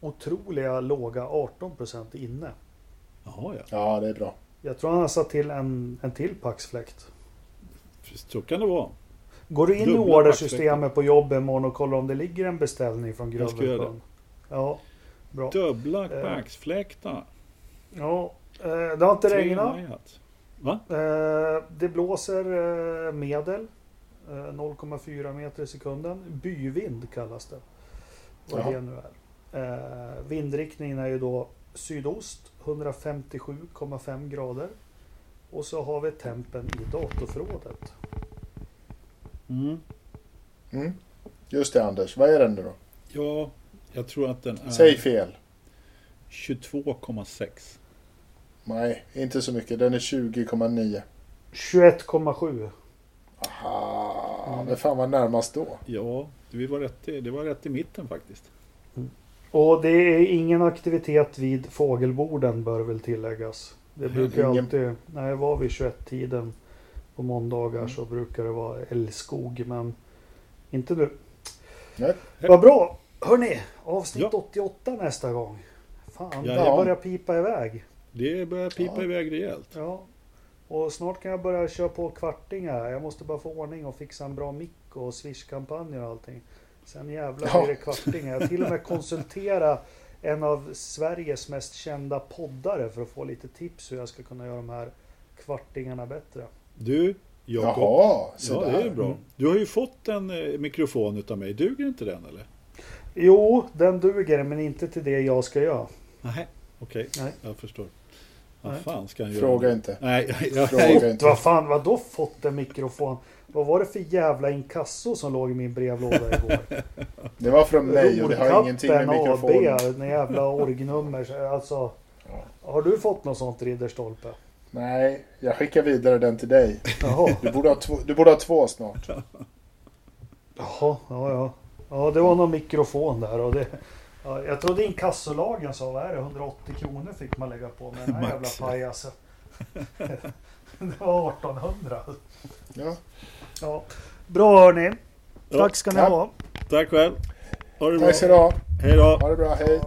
otroliga låga 18% inne. Jaha, ja. ja, det är bra. Jag tror han har satt till en, en till paxfläkt. Så kan det vara. Går du in i Dubbla ordersystemet på jobbet imorgon och kollar om det ligger en beställning från Grövelsjön? Ja, bra. Dubbla Eh. backsfläktar. Ja, eh, det har inte Tre regnat. Va? Eh, Det blåser medel. eh, 0,4 meter i sekunden. Byvind kallas det. Vad Jaha. det nu är. Eh, Vindriktningen är ju då sydost 157,5 grader. Och så har vi tempen i datorförrådet. Mm. Mm. Just det Anders, vad är den nu då? Ja, jag tror att den är Säg fel. 22,6. Nej, inte så mycket. Den är 20,9. 21,7. Aha, Mm. men fan var närmast då? Ja, vi var rätt i, det var rätt i mitten faktiskt. Och det är ingen aktivitet vid fågelborden bör väl tilläggas. Det brukar Ingen- alltid, när jag var vid 21-tiden på måndagar Mm. så brukar det vara älskog men inte nu. Nej. Vad bra! Hörni, avsnitt Ja. 88 nästa gång. Fan, Ja, det ja. börjar pipa iväg. Det börjar pipa Ja. iväg rejält. Ja. Och snart kan jag börja köra på kvartingar. Jag måste bara få ordning och fixa en bra mick och swish-kampanjer och allting. Sen jävlar Ja. blir det kvartingar. Jag till och med konsultera en av Sveriges mest kända poddare för att få lite tips hur jag ska kunna göra de här kvartingarna bättre. Du, Jakob. Jaha, så Ja, det är bra. Mm. Du har ju fått en eh, mikrofon utav mig. Duger inte den eller? Jo, den duger men inte till det jag ska göra. Nej. Okej, Nej. jag förstår. Vad Nej. fan ska han göra? Fråga inte. Nej, jag, jag, Fråga inte. Vad fan, vad då fått en mikrofon? Vad var det för jävla inkasso som låg i min brevlåda igår? Det var från mig och det har ingenting med mikrofonen. AB, jävla orignummer. Alltså, har du fått något sånt Ridderstolpe? Nej, jag skickar vidare den till dig. Jaha, Du borde ha två, du borde ha två snart. Jaha ja, ja. Ja, det var någon mikrofon där och det... Ja, jag trodde inkassolagen sa, vad är det, 180 kronor fick man lägga på med den här jävla pajasen. det var 1800. Ja. Ja. Bra hörni. Tack ska ni Ja. ha. Tack själv. Ha det bra. Tack ska du ha. Hej då. Ha det bra, hej.